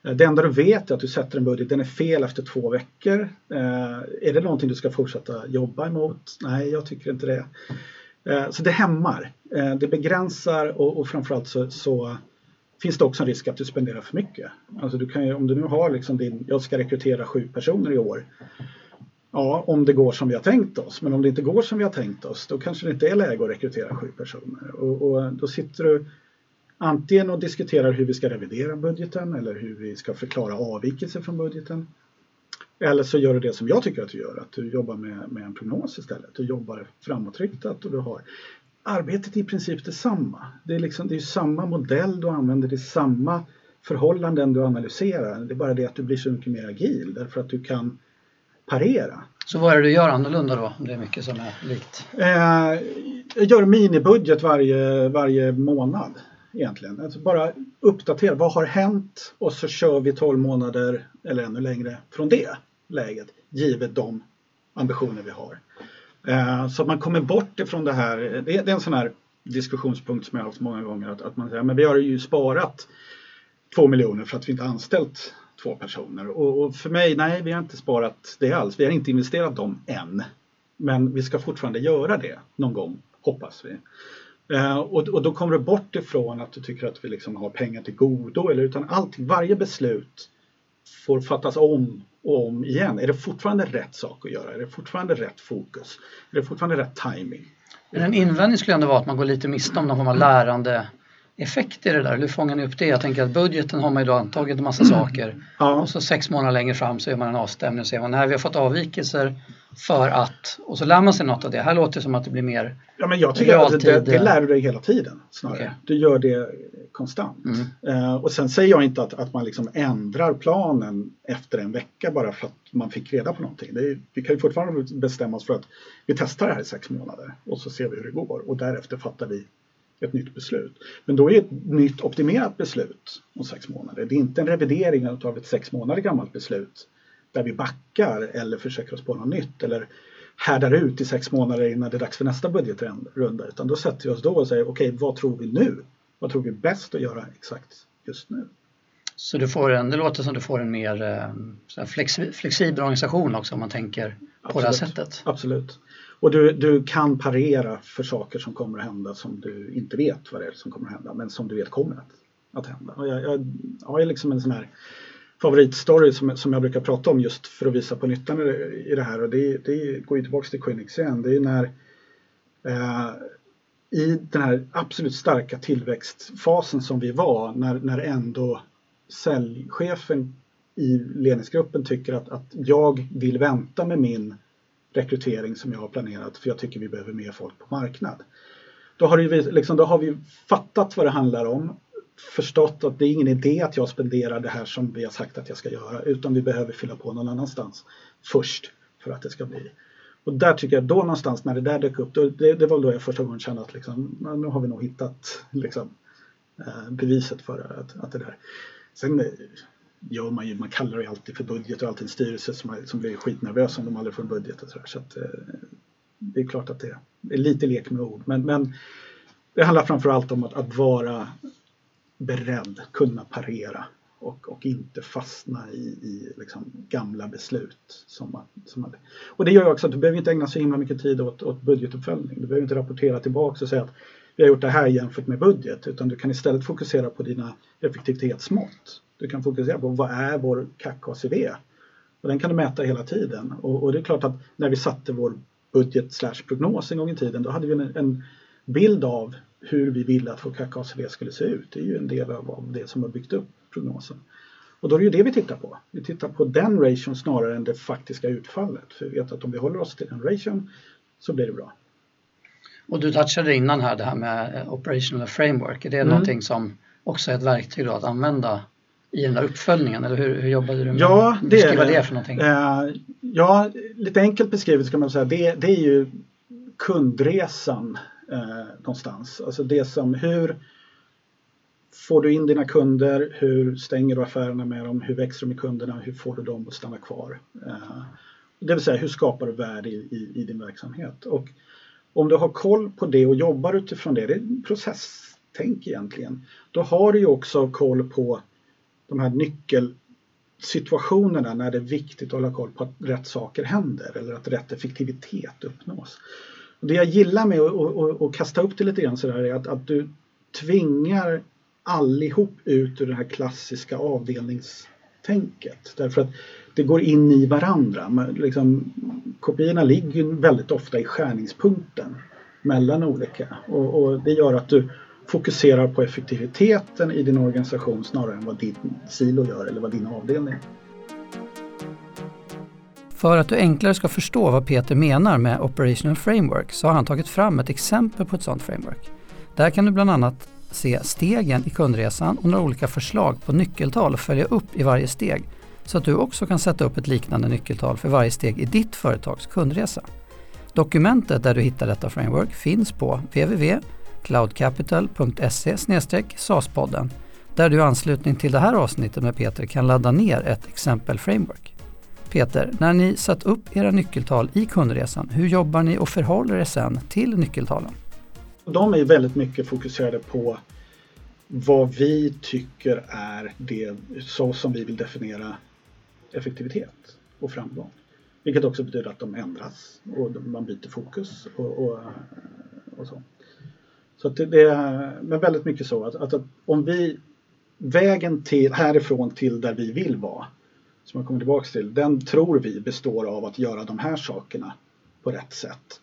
Eh, det enda du vet är att du sätter en budget, den är fel efter två veckor. Är det någonting du ska fortsätta jobba emot? Nej, jag tycker inte det. Så det hämmar, det begränsar och, och framförallt så, så finns det också en risk att du spenderar för mycket. Alltså du kan ju, om du nu har liksom din, jag ska rekrytera sju personer i år. Ja, om det går som vi har tänkt oss. Men om det inte går som vi har tänkt oss, då kanske det inte är läge att rekrytera sju personer. Och, och då sitter du antingen och diskuterar hur vi ska revidera budgeten eller hur vi ska förklara avvikelser från budgeten. Eller så gör du det som jag tycker att du gör, att du jobbar med, med en prognos istället. Du jobbar framåtriktat och du har arbetet är i princip detsamma. Det är, liksom, det är samma modell du använder, det är samma förhållanden du analyserar. Det är bara det att du blir så mycket mer agil därför att du kan parera. Så vad är det du gör annorlunda då? Om det är mycket som är likt? Eh, jag gör minibudget varje, varje månad egentligen. Alltså bara uppdatera, vad har hänt? Och så kör vi 12 månader eller ännu längre från det läget givet de ambitioner vi har. Eh, så att man kommer bort ifrån det här. Det är en sån här diskussionspunkt som jag har haft många gånger. Att, att man säger men vi har ju sparat två miljoner för att vi inte anställt två personer. Och, och, för mig, nej vi har inte sparat det alls. Vi har inte investerat dem än. Men vi ska fortfarande göra det någon gång, hoppas vi. Eh, och, och, då kommer du bort ifrån att du tycker att vi liksom har pengar till godo. Eller, utan allting, varje beslut får fattas om om igen. Är det fortfarande rätt sak att göra? Är det fortfarande rätt fokus? Är det fortfarande rätt timing? En invändning skulle ändå vara att man går lite miste om någon form av lärande effekt i det där? Hur fångar ni upp det? Jag tänker att budgeten har man ju då antagit en massa saker ja. och så sex månader längre fram så gör man en avstämning och säger man när vi har fått avvikelser för att och så lär man sig något av det. Här låter det som att det blir mer Ja men jag tycker att det, det lär du dig hela tiden snarare. Okay. Du gör det konstant. Mm. Uh, och sen säger jag inte att, att man liksom ändrar planen efter en vecka bara för att man fick reda på någonting. Är, vi kan ju fortfarande bestämma oss för att vi testar det här i sex månader och så ser vi hur det går och därefter fattar vi ett nytt beslut. Men då är ett nytt optimerat beslut om sex månader. Det är inte en revidering av ett sex månader gammalt beslut där vi backar eller försöker oss på något nytt eller härdar ut i sex månader innan det är dags för nästa budgetrunda. Utan då sätter vi oss då och säger okej, okay, vad tror vi nu? Vad tror vi är bäst att göra exakt just nu? Så du får en, det låter som du får en mer eh, flexibel organisation också om man tänker på Absolut. det här sättet? Absolut. Och du, du kan parera för saker som kommer att hända som du inte vet vad det är som kommer att hända men som du vet kommer att, att hända. Och jag, jag har liksom en sån här favoritstory som, som jag brukar prata om just för att visa på nyttan i, i det här och det, det går ju tillbaks till Quinix igen. Det är när eh, i den här absolut starka tillväxtfasen som vi var när, när ändå säljchefen i ledningsgruppen tycker att, att jag vill vänta med min rekrytering som jag har planerat för jag tycker vi behöver mer folk på marknad. Då har, vi, liksom, då har vi fattat vad det handlar om, förstått att det är ingen idé att jag spenderar det här som vi har sagt att jag ska göra utan vi behöver fylla på någon annanstans först för att det ska bli. Och där tycker jag då någonstans när det där dök upp, då, det, det var då jag första gången kände att liksom, nu har vi nog hittat liksom, eh, beviset för att, att det där. Sen eh, gör man ju, man kallar det alltid för budget och alltid en styrelse som, som blir skitnervös om de aldrig får en budget och sådär. Så att, eh, det är klart att det är lite lek med ord. Men, men det handlar framförallt om att, att vara beredd, kunna parera och, och inte fastna i, i liksom gamla beslut. Som man, som man, och det gör också att du behöver inte ägna så himla mycket tid åt, åt budgetuppföljning. Du behöver inte rapportera tillbaka och säga att vi har gjort det här jämfört med budget utan du kan istället fokusera på dina effektivitetsmått. Du kan fokusera på vad är vår CAC-KCV? Och den kan du mäta hela tiden. Och, och, det är klart att när vi satte vår budget slash prognos en gång i tiden då hade vi en, en bild av hur vi ville att vår CAC-KCV skulle se ut. Det är ju en del av, av det som har byggt upp prognosen. Och då är det ju det vi tittar på. Vi tittar på den ration snarare än det faktiska utfallet. För vi vet att om vi håller oss till den ration så blir det bra. Och du touchade innan här det här med operational framework. Är det mm. någonting som också är ett verktyg att använda i den där uppföljningen? Eller hur, hur jobbade du med ja, det? Beskriva det för någonting. Eh, ja, lite enkelt beskrivet ska man säga. Det, det är ju kundresan eh, någonstans. Alltså det som hur får du in dina kunder? Hur stänger du affärerna med dem? Hur växer de med kunderna? Hur får du dem att stanna kvar? Eh, det vill säga hur skapar du värde i, i, i, din verksamhet? Och om du har koll på det och jobbar utifrån det, det är processtänk egentligen, då har du ju också koll på de här nyckelsituationerna när det är viktigt att hålla koll på att rätt saker händer eller att rätt effektivitet uppnås. Och det jag gillar med att, kasta upp det lite grann sådär är att, att du tvingar allihop ut ur det här klassiska avdelningstänket. Därför att det går in i varandra. Man, liksom, kopiorna ligger väldigt ofta i skärningspunkten mellan olika och, och det gör att du fokuserar på effektiviteten i din organisation snarare än vad din silo gör eller vad din avdelning. För att du enklare ska förstå vad Peter menar med Operational Framework så har han tagit fram ett exempel på ett sådant framework. Där kan du bland annat se stegen i kundresan och några olika förslag på nyckeltal att följa upp i varje steg så att du också kan sätta upp ett liknande nyckeltal för varje steg i ditt företags kundresa. Dokumentet där du hittar detta framework finns på www cloudcapital.se SAS-podden där du i anslutning till det här avsnittet med Peter kan ladda ner ett exempel framework. Peter, när ni satt upp era nyckeltal i kundresan, hur jobbar ni och förhåller er sen till nyckeltalen? De är väldigt mycket fokuserade på vad vi tycker är det så som vi vill definiera effektivitet och framgång. Vilket också betyder att de ändras och man byter fokus och, och, och så. Så det, det, är men väldigt mycket så att, att, att, om vi vägen till härifrån till där vi vill vara som jag kommer tillbaka till, den tror vi består av att göra de här sakerna på rätt sätt.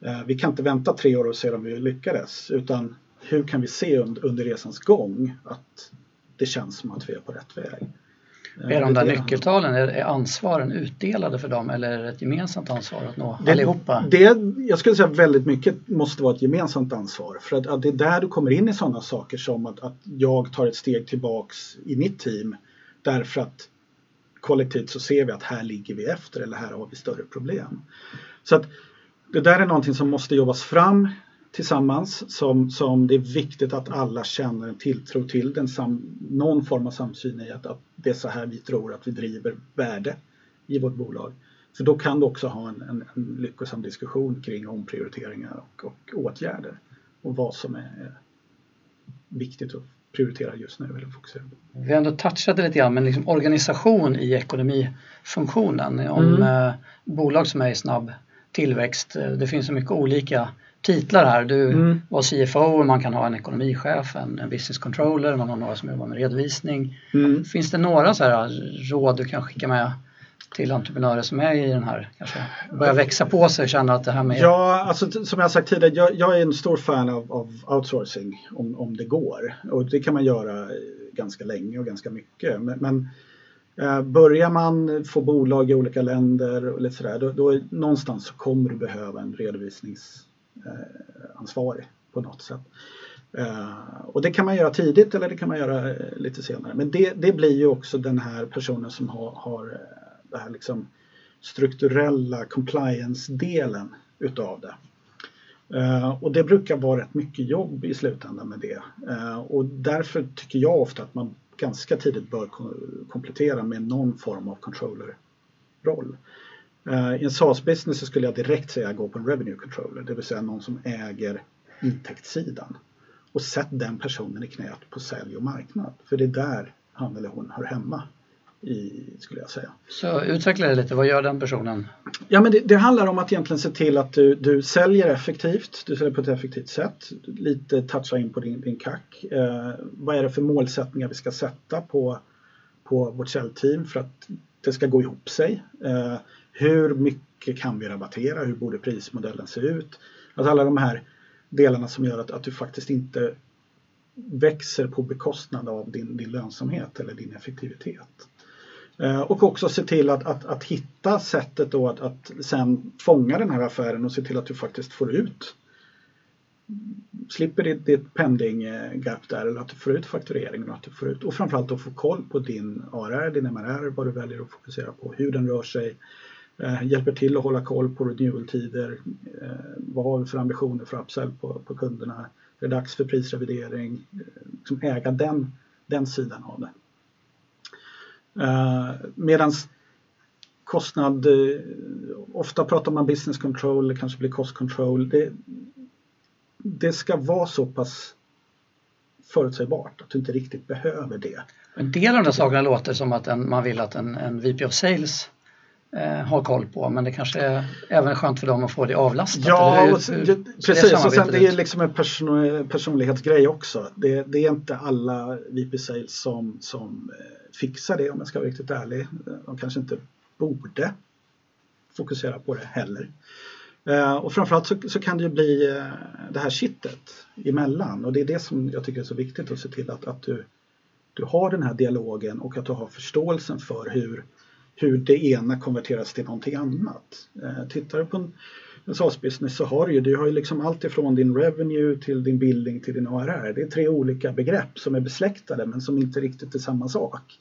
Eh, vi kan inte vänta tre år och se om vi lyckades utan hur kan vi se under resans gång att det känns som att vi är på rätt väg. Är de där nyckeltalen, är ansvaren utdelade för dem eller är det ett gemensamt ansvar att nå det, allihopa? Det, jag skulle säga väldigt mycket måste vara ett gemensamt ansvar för att, att det är där du kommer in i sådana saker som att, att jag tar ett steg tillbaks i mitt team därför att kollektivt så ser vi att här ligger vi efter eller här har vi större problem. Så att det där är någonting som måste jobbas fram tillsammans som, som det är viktigt att alla känner en tilltro till den sam, någon form av samsyn i att, att det är så här vi tror att vi driver värde i vårt bolag. För då kan du också ha en, en, en lyckosam diskussion kring omprioriteringar och, och åtgärder och vad som är viktigt att prioritera just nu eller fokusera på. Vi har ändå touchat lite grann men liksom organisation i ekonomifunktionen. Om mm. eh, bolag som är i snabb tillväxt, eh, det finns så mycket olika titlar här. Du mm. var CFO, man kan ha en ekonomichef, en, en business controller, man har några som jobbar med redovisning. Mm. Finns det några så här råd du kan skicka med till entreprenörer som är i den här, kanske börjar växa på sig och känner att det här med... Ja, alltså som jag sagt tidigare, jag, jag är en stor fan av, av, outsourcing om, om det går. Och det kan man göra ganska länge och ganska mycket. Men, men eh, börjar man få bolag i olika länder och lite sådär, då, då någonstans så kommer du behöva en redovisnings Eh, ansvarig på något sätt. Eh, och det kan man göra tidigt eller det kan man göra eh, lite senare. Men det, det, blir ju också den här personen som har, har det här liksom strukturella compliance-delen utav det. och det brukar vara rätt mycket jobb i slutändan med det. och därför tycker jag ofta att man ganska tidigt bör komplettera med någon form av controller-roll. Uh, I en SaaS-business så skulle jag direkt säga gå på en revenue controller, det vill säga någon som äger intäktssidan. Och sätt den personen i knät på sälj och marknad, för det är där han eller hon hör hemma. I, skulle jag säga. Så utveckla det lite, vad gör den personen? Ja men det, det, handlar om att egentligen se till att du, du säljer effektivt, du säljer på ett effektivt sätt. Lite toucha in på din, din kack. Eh, vad är det för målsättningar vi ska sätta på, på vårt säljteam för att det ska gå ihop sig? Eh, hur mycket kan vi rabattera? Hur borde prismodellen se ut? Alltså alla de här delarna som gör att, att du faktiskt inte växer på bekostnad av din, din lönsamhet eller din effektivitet. Eh, och också se till att, att, att hitta sättet då att, att sen fånga den här affären och se till att du faktiskt får ut slipper ditt, ditt pending gap där eller att du får ut faktureringen och att du får ut och framförallt att få koll på din ARR, din MRR, vad du väljer att fokusera på, hur den rör sig, eh, Eh, hjälper till att hålla koll på renewal-tider. Eh, vad har vi för ambitioner för upsell på, på kunderna? Är det dags för prisrevidering? Eh, liksom äga den, den sidan av det. Medan kostnad, ofta pratar man business control, det kanske blir cost control. Det, det ska vara så pass förutsägbart att du inte riktigt behöver det. En del av de sakerna låter som att en, man vill att en, en VP of Sales eh, har koll på men det kanske är även skönt för dem att få det avlastat. Ja, hur, hur, hur, precis. Och sen det är liksom en person, personlighetsgrej också. Det, det, är inte alla VP Sales som, som eh, fixar det om jag ska vara riktigt ärlig. De kanske inte borde fokusera på det heller. Uh, och framförallt så, så, kan det ju bli uh, det här kittet emellan och det är det som jag tycker är så viktigt att se till att, att du, du har den här dialogen och att du har förståelsen för hur hur det ena konverteras till någonting annat. Eh, tittar du på en, en SaaS-business så har du ju, du har ju liksom allt ifrån din revenue till din billing till din ARR. Det är tre olika begrepp som är besläktade men som inte riktigt är samma sak.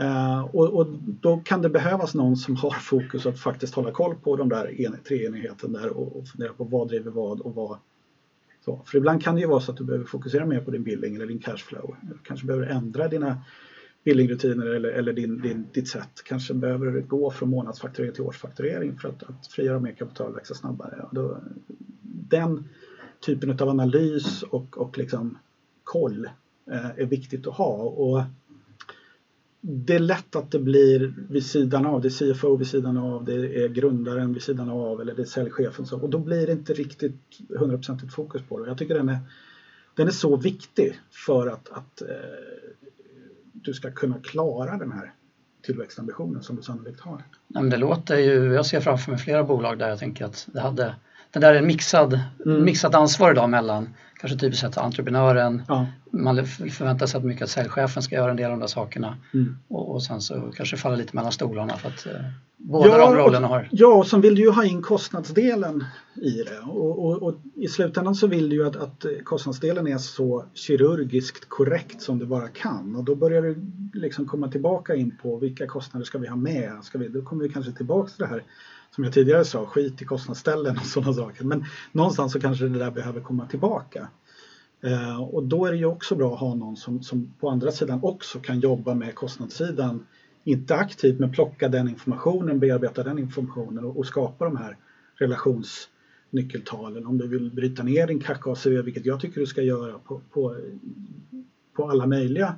Uh, och, och, då kan det behövas någon som har fokus att faktiskt hålla koll på de där en, tre enheterna där och, och fundera på vad driver vad och vad. Så. För ibland kan det ju vara så att du behöver fokusera mer på din billing eller din cashflow. Du kanske behöver ändra dina billingrutiner eller, eller din, din, ditt sätt. Kanske behöver du gå från månadsfakturering till årsfakturering för att, att frigöra mer kapital och växa snabbare. Då, den typen av analys och, och liksom koll eh, är viktigt att ha. Och det är lätt att det blir vid sidan av, det är CFO vid sidan av, det är grundaren vid sidan av eller det är säljchefen. Så, och då blir det inte riktigt 100% fokus på det. Jag tycker den är, den är så viktig för att, att eh, du ska kunna klara den här tillväxtambitioner som du sannolikt har. Ja, men det låter ju, jag ser framför mig flera bolag där jag tänker att det hade det där är en mixad, mm. mixat ansvar idag mellan kanske typiskt sett entreprenören, ja. man förväntar sig att mycket att säljchefen ska göra en del av de där sakerna mm. och, och, sen så kanske falla lite mellan stolarna för att eh, båda ja, de rollerna har. Ja, och sen vill du ju ha in kostnadsdelen i det och, och, och i slutändan så vill du ju att, att, kostnadsdelen är så kirurgiskt korrekt som du bara kan och då börjar du liksom komma tillbaka in på vilka kostnader ska vi ha med? Ska vi, då kommer vi kanske tillbaka till det här som jag tidigare sa, skit i kostnadsställen och sådana saker. Men någonstans så kanske det där behöver komma tillbaka. Eh, och då är det ju också bra att ha någon som, som på andra sidan också kan jobba med kostnadssidan. Inte aktivt men plocka den informationen, bearbeta den informationen och, och skapa de här relationsnyckeltalen. Om du vill bryta ner din KAK-ACV, vilket jag tycker du ska göra på, på, på alla möjliga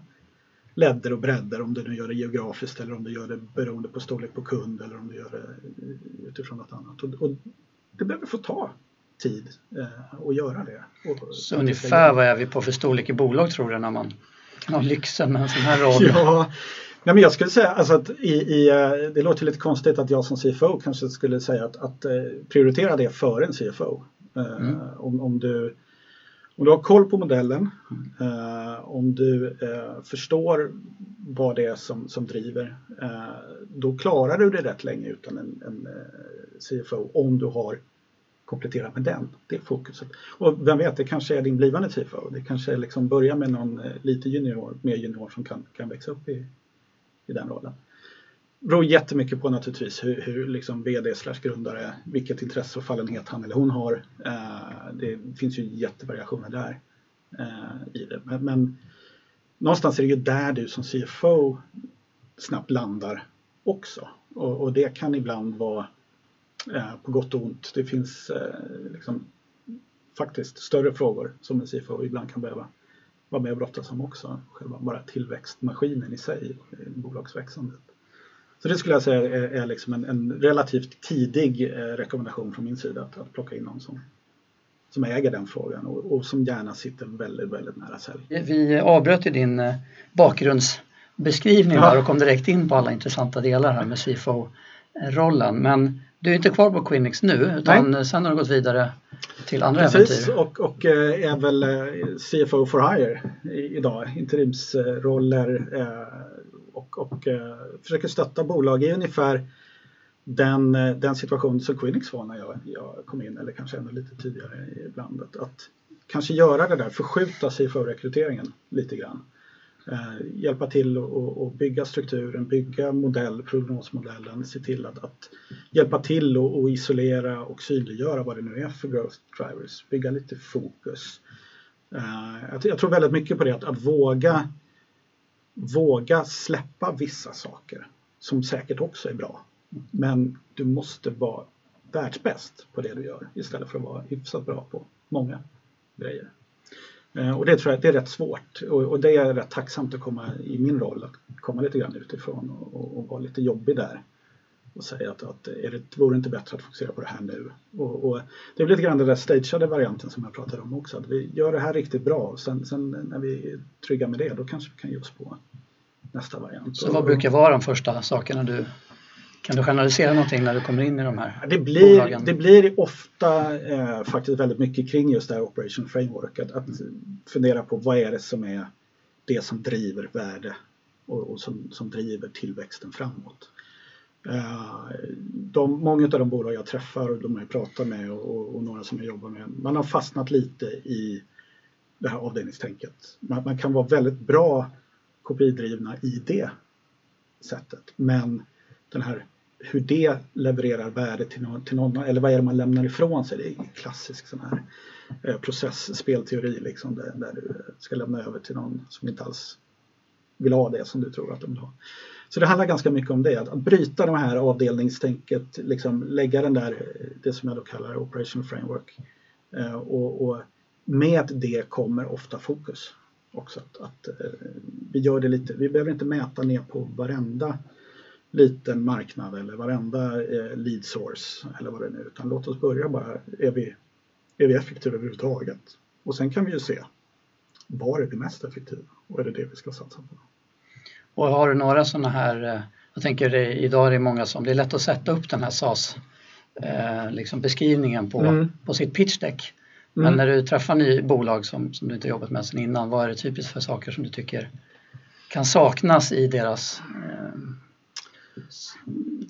ledder och bredder om du nu gör det geografiskt eller om du gör det beroende på storlek på kund eller om du gör det utifrån något annat. Och, och det behöver få ta tid eh, att göra det. Och, så ungefär vad är vi på för storlek i bolag tror du när man kan ha lyxen med en sån här roll? ja, Nej, men jag skulle säga alltså att i, i, eh, det låter lite konstigt att jag som CFO kanske skulle säga att, att eh, prioritera det före en CFO. Eh, mm. om, om du om du har koll på modellen, eh, om du eh, förstår vad det är som, som driver, eh, då klarar du det rätt länge utan en, en eh, CFO om du har kompletterat med den. Det är fokuset. Och vem vet, det kanske är din blivande CFO. Det kanske är liksom börja med någon eh, lite junior, mer junior som kan, kan växa upp i, i den rollen beror jättemycket på naturligtvis hur, hur liksom vd slash grundare, vilket intresse och fallenhet han eller hon har. Eh, det finns ju jättevariationer där eh, i det. Men, men, någonstans är det ju där du som CFO snabbt landar också. Och, och det kan ibland vara eh, på gott och ont. Det finns eh, liksom, faktiskt större frågor som en CFO ibland kan behöva vara med och brottas om också. Själva bara tillväxtmaskinen i sig, eh, bolagsväxandet. Så det skulle jag säga är, är liksom en, en, relativt tidig eh, rekommendation från min sida att, att plocka in någon som, som äger den frågan och, och, som gärna sitter väldigt, väldigt nära sälj. Vi avbröt ju din eh, bakgrundsbeskrivning ja. och kom direkt in på alla intressanta delar här med CFO-rollen. Men du är inte kvar på Quinix nu utan Nej. sen har du gått vidare till andra Precis, äventyr. och, och eh, är väl CFO for hire idag. Interimsroller och, och eh, försöker stötta bolag i ungefär den, eh, den situation som Quinix var när jag, jag kom in eller kanske ännu lite tidigare ibland. Att, att kanske göra det där, förskjuta sig för rekryteringen lite grann. Eh, hjälpa till att bygga strukturen, bygga modell, prognosmodellen, se till att, att hjälpa till och isolera och synliggöra vad det nu är för growth drivers, bygga lite fokus. Eh, jag, jag, tror väldigt mycket på det, att, att våga våga släppa vissa saker som säkert också är bra. Men du måste vara världsbäst på det du gör istället för att vara hyfsat bra på många grejer. Eh, och det tror jag det är rätt svårt och, det är rätt tacksamt att komma i min roll att komma lite grann utifrån och, och vara lite jobbig där och säga att, att är det, vore inte bättre att fokusera på det här nu? Och, och det är lite grann den där stageade varianten som jag pratade om också. Att vi gör det här riktigt bra sen, sen när vi är trygga med det då kanske vi kan ge oss på nästa variant. Så vad brukar vara de första sakerna du kan du generalisera någonting när du kommer in i de här det blir, bolagen? Det blir ofta eh, faktiskt väldigt mycket kring just det här Operation Framework. Att, att fundera på vad är det som är det som driver värde och, och som, som driver tillväxten framåt. Eh, de, många av de bolag jag träffar och de jag pratar med och, och, några som jag jobbar med, man har fastnat lite i det här avdelningstänket. Man, man kan vara väldigt bra kopidrivna i det sättet. Men den här hur det levererar värde till någon, till någon, eller vad är det man lämnar ifrån sig? Det är en klassisk sån här eh, process spelteori liksom där, där, du ska lämna över till någon som inte alls vill ha det som du tror att de vill ha. Så det handlar ganska mycket om det, att bryta det här avdelningstänket, liksom lägga den där, det som jag då kallar Operational Framework. Eh, och, och, med det kommer ofta fokus också. Att, att, eh, vi gör det lite, vi behöver inte mäta ner på varenda liten marknad eller varenda eh, lead source eller vad det är nu utan låt oss börja bara, är vi, är vi effektiva överhuvudtaget? Och sen kan vi ju se, var är vi mest effektiva och är det det vi ska satsa på? Och har du några sådana här eh, Jag tänker det, idag är det många som, det är lätt att sätta upp den här SAS eh, liksom beskrivningen på, mm. på sitt pitchdeck. Men mm. när du träffar ny bolag som, som du inte jobbat med sedan innan, vad är det typiskt för saker som du tycker kan saknas i deras, eh,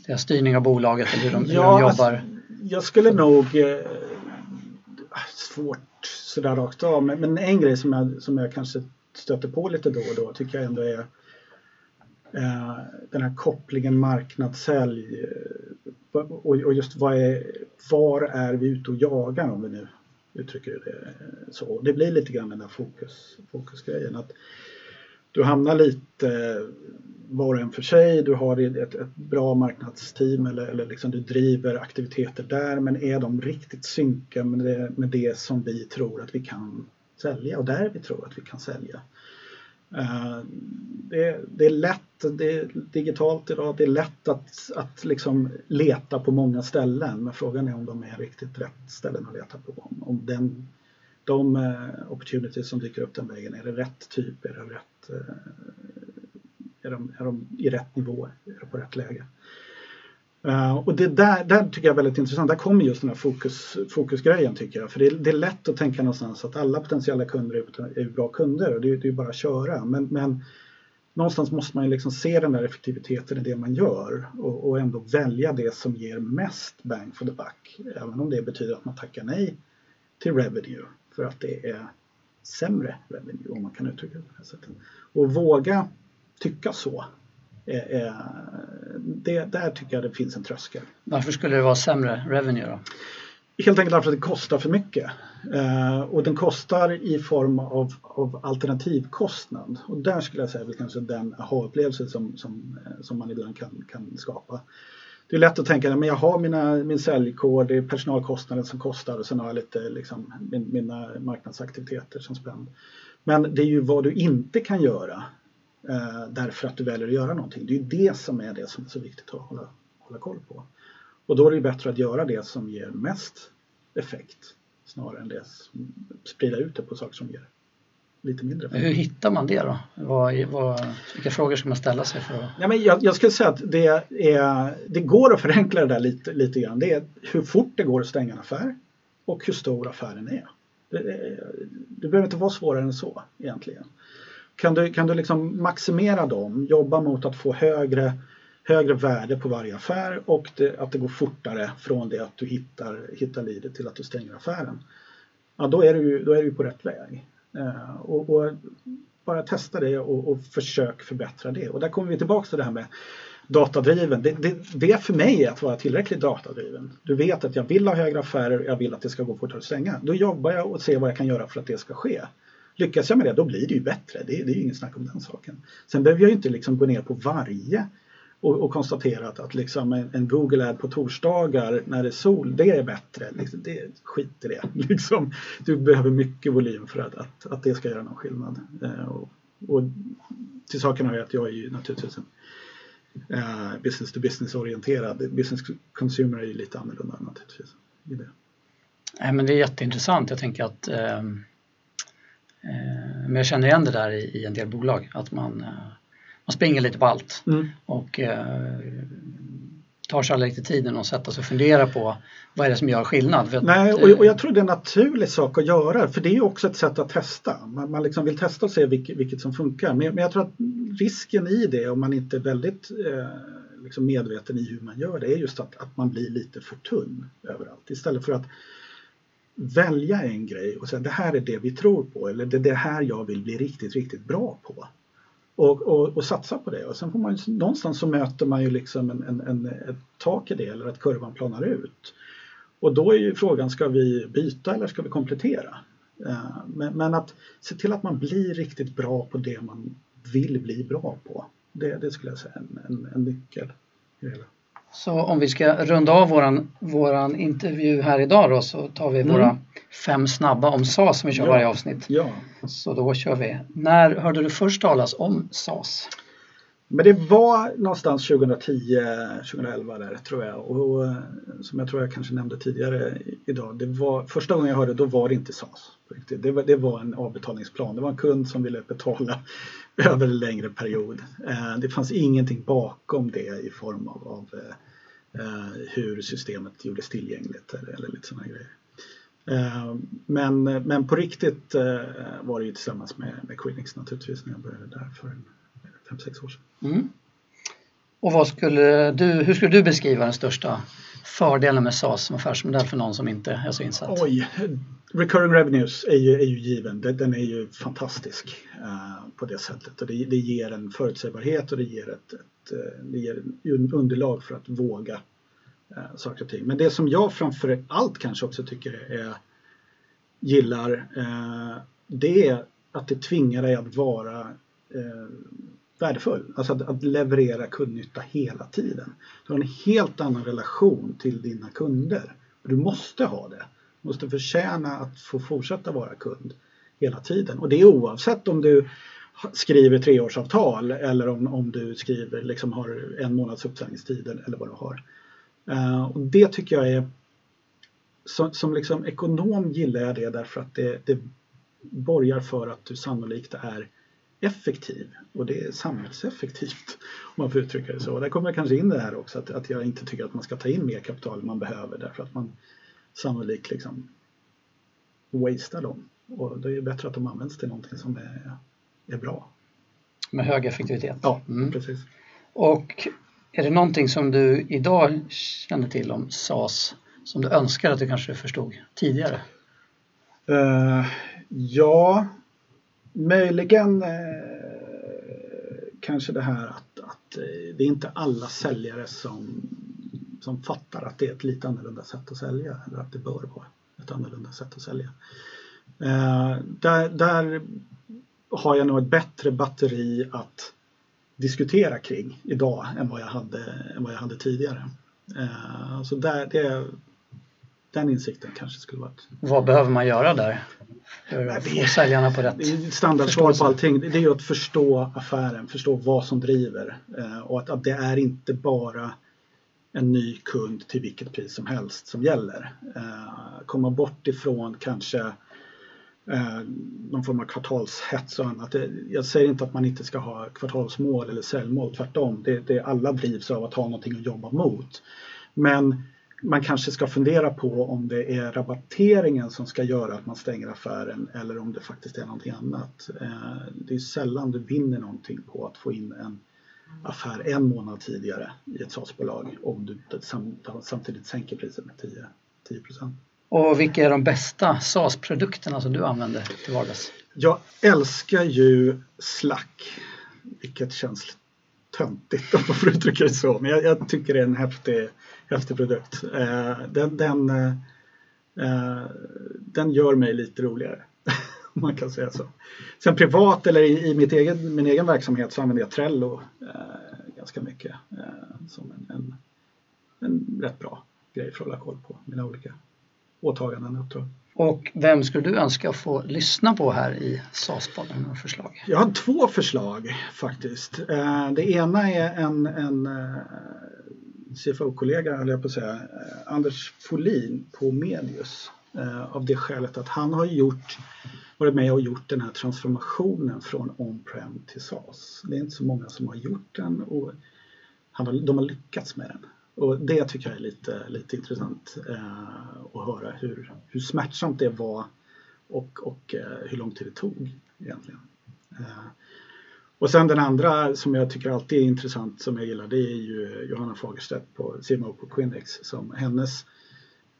deras styrning av bolaget eller hur de, hur de jobbar? Alltså, jag skulle nog eh, svårt sådär rakt av men, men en grej som jag, som jag kanske stöter på lite då och då tycker jag ändå är Eh, den här kopplingen marknadssälj eh, och, och just vad är, var är vi ute och jagar om vi nu uttrycker det så. Det blir lite grann den där fokus, fokusgrejen. Att du hamnar lite eh, var och en för sig, du har ett, ett bra marknadsteam eller, eller liksom du driver aktiviteter där men är de riktigt synka med det, med det som vi tror att vi kan sälja och där vi tror att vi kan sälja. Eh, det, det, är lätt, det är digitalt idag, det är lätt att, att liksom leta på många ställen men frågan är om de är riktigt rätt ställen att leta på. Om, om den, de eh, opportunities som dyker upp den vägen, är det rätt typ, är det rätt eh, är de, är de i rätt nivå, är de på rätt läge? Uh, och det där, där tycker jag är väldigt intressant. Där kommer just den här fokus, fokusgrejen tycker jag. För det är, det är lätt att tänka någonstans att alla potentiella kunder är, är bra kunder och det, det är bara att köra. Men, men någonstans måste man ju liksom se den där effektiviteten i det man gör och, och, ändå välja det som ger mest bang for the buck. Även om det betyder att man tackar nej till revenue för att det är sämre revenue om man kan uttrycka det på det här sättet. Och våga tycka så. Det, där tycker jag det finns en tröskel. Varför skulle det vara sämre revenue då? Helt enkelt därför att det kostar för mycket. Eh, och den kostar i form av, av alternativkostnad. Och där skulle jag säga är kanske den aha-upplevelse som, som, eh, som man ibland kan, kan skapa. Det är lätt att tänka att jag har mina, min säljkod, det är personalkostnaden som kostar och sen har jag lite liksom, min, mina marknadsaktiviteter som spänd. Men det är ju vad du inte kan göra eh, därför att du väljer att göra någonting. Det är det som är det som är så viktigt att hålla, hålla koll på. Och då är det bättre att göra det som ger mest effekt snarare än det som sprida ut det på saker som ger lite mindre effekt. Hur hittar man det då? Vad, vad, vilka frågor ska man ställa sig för? Ja, men jag, jag skulle säga att det, är, det går att förenkla det där lite, lite grann. Det är hur fort det går att stänga en affär och hur stor affären är. Det, det behöver inte vara svårare än så egentligen. Kan du, kan du liksom maximera dem, jobba mot att få högre, högre värde på varje affär och det, att det går fortare från det att du hittar, hittar leadet till att du stänger affären. Ja, då är du, då är du på rätt väg. Eh, och, och, bara testa det och, och försök förbättra det. Och där kommer vi tillbaka till det här med datadriven. Det, det, det för mig är att vara tillräckligt datadriven. Du vet att jag vill ha högre affärer, jag vill att det ska gå fortare att stänga. Då jobbar jag och ser vad jag kan göra för att det ska ske. Lyckas jag med det, då blir det ju bättre. Det, det är ju inget snack om den saken. Sen behöver jag ju inte liksom gå ner på varje och, och konstatera att, att liksom en, en, Google Ad på torsdagar när det är sol, det är bättre. Liksom, det, skit i det. <laughs> Liksom, du behöver mycket volym för att, att, att det ska göra någon skillnad. Eh, och, och, till saken har jag att jag är ju naturligtvis en eh, business to business orienterad. Business consumer är ju lite annorlunda naturligtvis. I det. Nej, men det är jätteintressant. Jag tänker att Eh, men jag känner igen det där i, en del bolag, att man, eh, man springer lite på allt mm. och eh, tar sig aldrig riktigt tiden att sätta sig och fundera på vad är det som gör skillnad? Nej, och, och, jag tror det är en naturlig sak att göra för det är också ett sätt att testa. Man, man liksom vill testa och se vilket, vilket som funkar. Men, men, jag tror att risken i det om man inte är väldigt eh, liksom medveten i hur man gör det är just att, att man blir lite för tunn överallt istället för att välja en grej och säga det här är det vi tror på eller det är det här jag vill bli riktigt, riktigt bra på. Och, och, och satsa på det och sen får man ju, någonstans så möter man ju liksom en, en, en, ett tak i det eller att kurvan planar ut. Och då är ju frågan, ska vi byta eller ska vi komplettera? Eh, men, men att se till att man blir riktigt bra på det man vill bli bra på. Det, det skulle jag säga är en, en, en nyckel. I det hela. Så om vi ska runda av våran, våran intervju här idag då så tar vi mm. våra fem snabba om SAS som vi kör ja. varje avsnitt. Ja. Så då kör vi. När hörde du först talas om SAS? Men det var någonstans 2010-2011 där tror jag och som jag tror jag kanske nämnde tidigare idag. Det var, första gången jag hörde då var det inte SAS. Det var, det var en avbetalningsplan. Det var en kund som ville betala <laughs> över en längre period. Eh, det fanns ingenting bakom det i form av, av eh, eh, hur systemet gjordes tillgängligt eller, eller lite sådana grejer. Men, men på riktigt var det ju tillsammans med, med Quinix naturligtvis när jag började där för en 5-6 år sedan. Mm. Och vad skulle du, hur skulle du beskriva den största fördelen med SAS som affärsmodell för någon som inte är så insatt? Oj, recurring revenues är ju, är ju given. Den är ju fantastisk uh, på det sättet och det, det, ger en förutsägbarhet och det ger ett, ett uh, det ger en underlag för att våga uh, saker och ting. Men det som jag framför allt kanske också tycker är gillar det är att det tvingar dig att vara värdefull. Alltså att, att, leverera kundnytta hela tiden. Du har en helt annan relation till dina kunder. Du måste ha det. Du måste förtjäna att få fortsätta vara kund hela tiden. Och det är oavsett om du skriver treårsavtal eller om, om du skriver, liksom har en månads uppsägningstid eller vad du har. Uh, och det tycker jag är som, som liksom ekonom gillar jag det därför att det, det borgar för att du sannolikt är effektiv och det är samhällseffektivt om man får uttrycka det så. Där kommer kanske in det här också att, att jag inte tycker att man ska ta in mer kapital än man behöver därför att man sannolikt liksom wastear dem. Och det är bättre att de används till någonting som är, är bra. Med hög effektivitet? Ja, mm. precis. Och är det någonting som du idag känner till om SAS som du önskar att du kanske förstod tidigare? Uh, ja, Möjligen eh, kanske det här att, att eh, det är inte alla säljare som, som fattar att det är ett lite annorlunda sätt att sälja eller att det bör vara ett annorlunda sätt att sälja. Eh, där, där har jag nog ett bättre batteri att diskutera kring idag än vad jag hade, än vad jag hade tidigare. Eh, så där, det, den insikten kanske skulle vara ett... Vad behöver man göra där? För att få säljarna på rätt Standardsvar på allting det är ju att förstå affären, förstå vad som driver eh, och att, att det är inte bara en ny kund till vilket pris som helst som gäller. Eh, komma bort ifrån kanske eh, någon form av kvartalshets och annat. Jag säger inte att man inte ska ha kvartalsmål eller säljmål, tvärtom. Det, det, alla drivs av att ha någonting att jobba mot. Men man kanske ska fundera på om det är rabatteringen som ska göra att man stänger affären eller om det faktiskt är någonting annat. Eh, det är sällan du vinner någonting på att få in en affär en månad tidigare i ett SAS-bolag om du samtidigt sänker priset med 10, 10 Och vilka är de bästa SAS-produkterna som du använder till vardags? Jag älskar ju Slack, vilket känns töntigt om man får uttrycka det så. Men jag, jag, tycker det är en häftig, häftig produkt. Eh, den, den, eh, eh den gör mig lite roligare. <laughs> om man kan säga så. Sen privat eller i, i mitt egen, min egen verksamhet så använder jag Trello eh, ganska mycket eh, som en, en, en rätt bra grej för att hålla koll på mina olika åtaganden och uppdrag. Och vem skulle du önska få lyssna på här i SAS-podden förslag? Jag har två förslag faktiskt. Eh, det ena är en, en eh, CFO-kollega, eller jag på att säga, eh, Anders Folin på Medius. Av det skälet att han har gjort, varit med och gjort den här transformationen från on-prem till SAS. Det är inte så många som har gjort den och han har, de har lyckats med den. Och det tycker jag är lite, lite intressant eh, att höra hur, hur smärtsamt det var och, och eh, hur lång tid det tog egentligen. Eh, och sen den andra som jag tycker alltid är intressant som jag gillar det är ju Johanna Fagerstedt på CMO på Quindex som hennes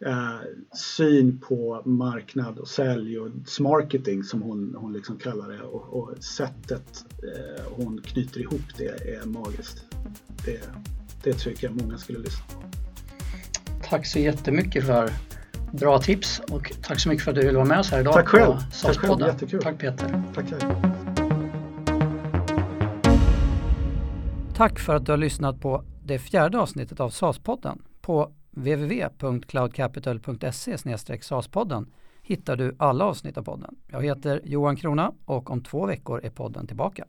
eh, syn på marknad och sälj och marketing som hon, hon liksom kallar det och, och sättet eh, hon knyter ihop det är magiskt. Det, det tycker jag många skulle lyssna på. Tack så jättemycket för bra tips och tack så mycket för att du ville vara med oss här idag. Tack själv. Tack själv, jättekul. Tack Peter. Tack, tack. Tack för att du har lyssnat på det fjärde avsnittet av SAS-podden. På www.cloudcapital.se SAS-podden hittar du alla avsnitt av podden. Jag heter Johan Krona och om två veckor är podden tillbaka.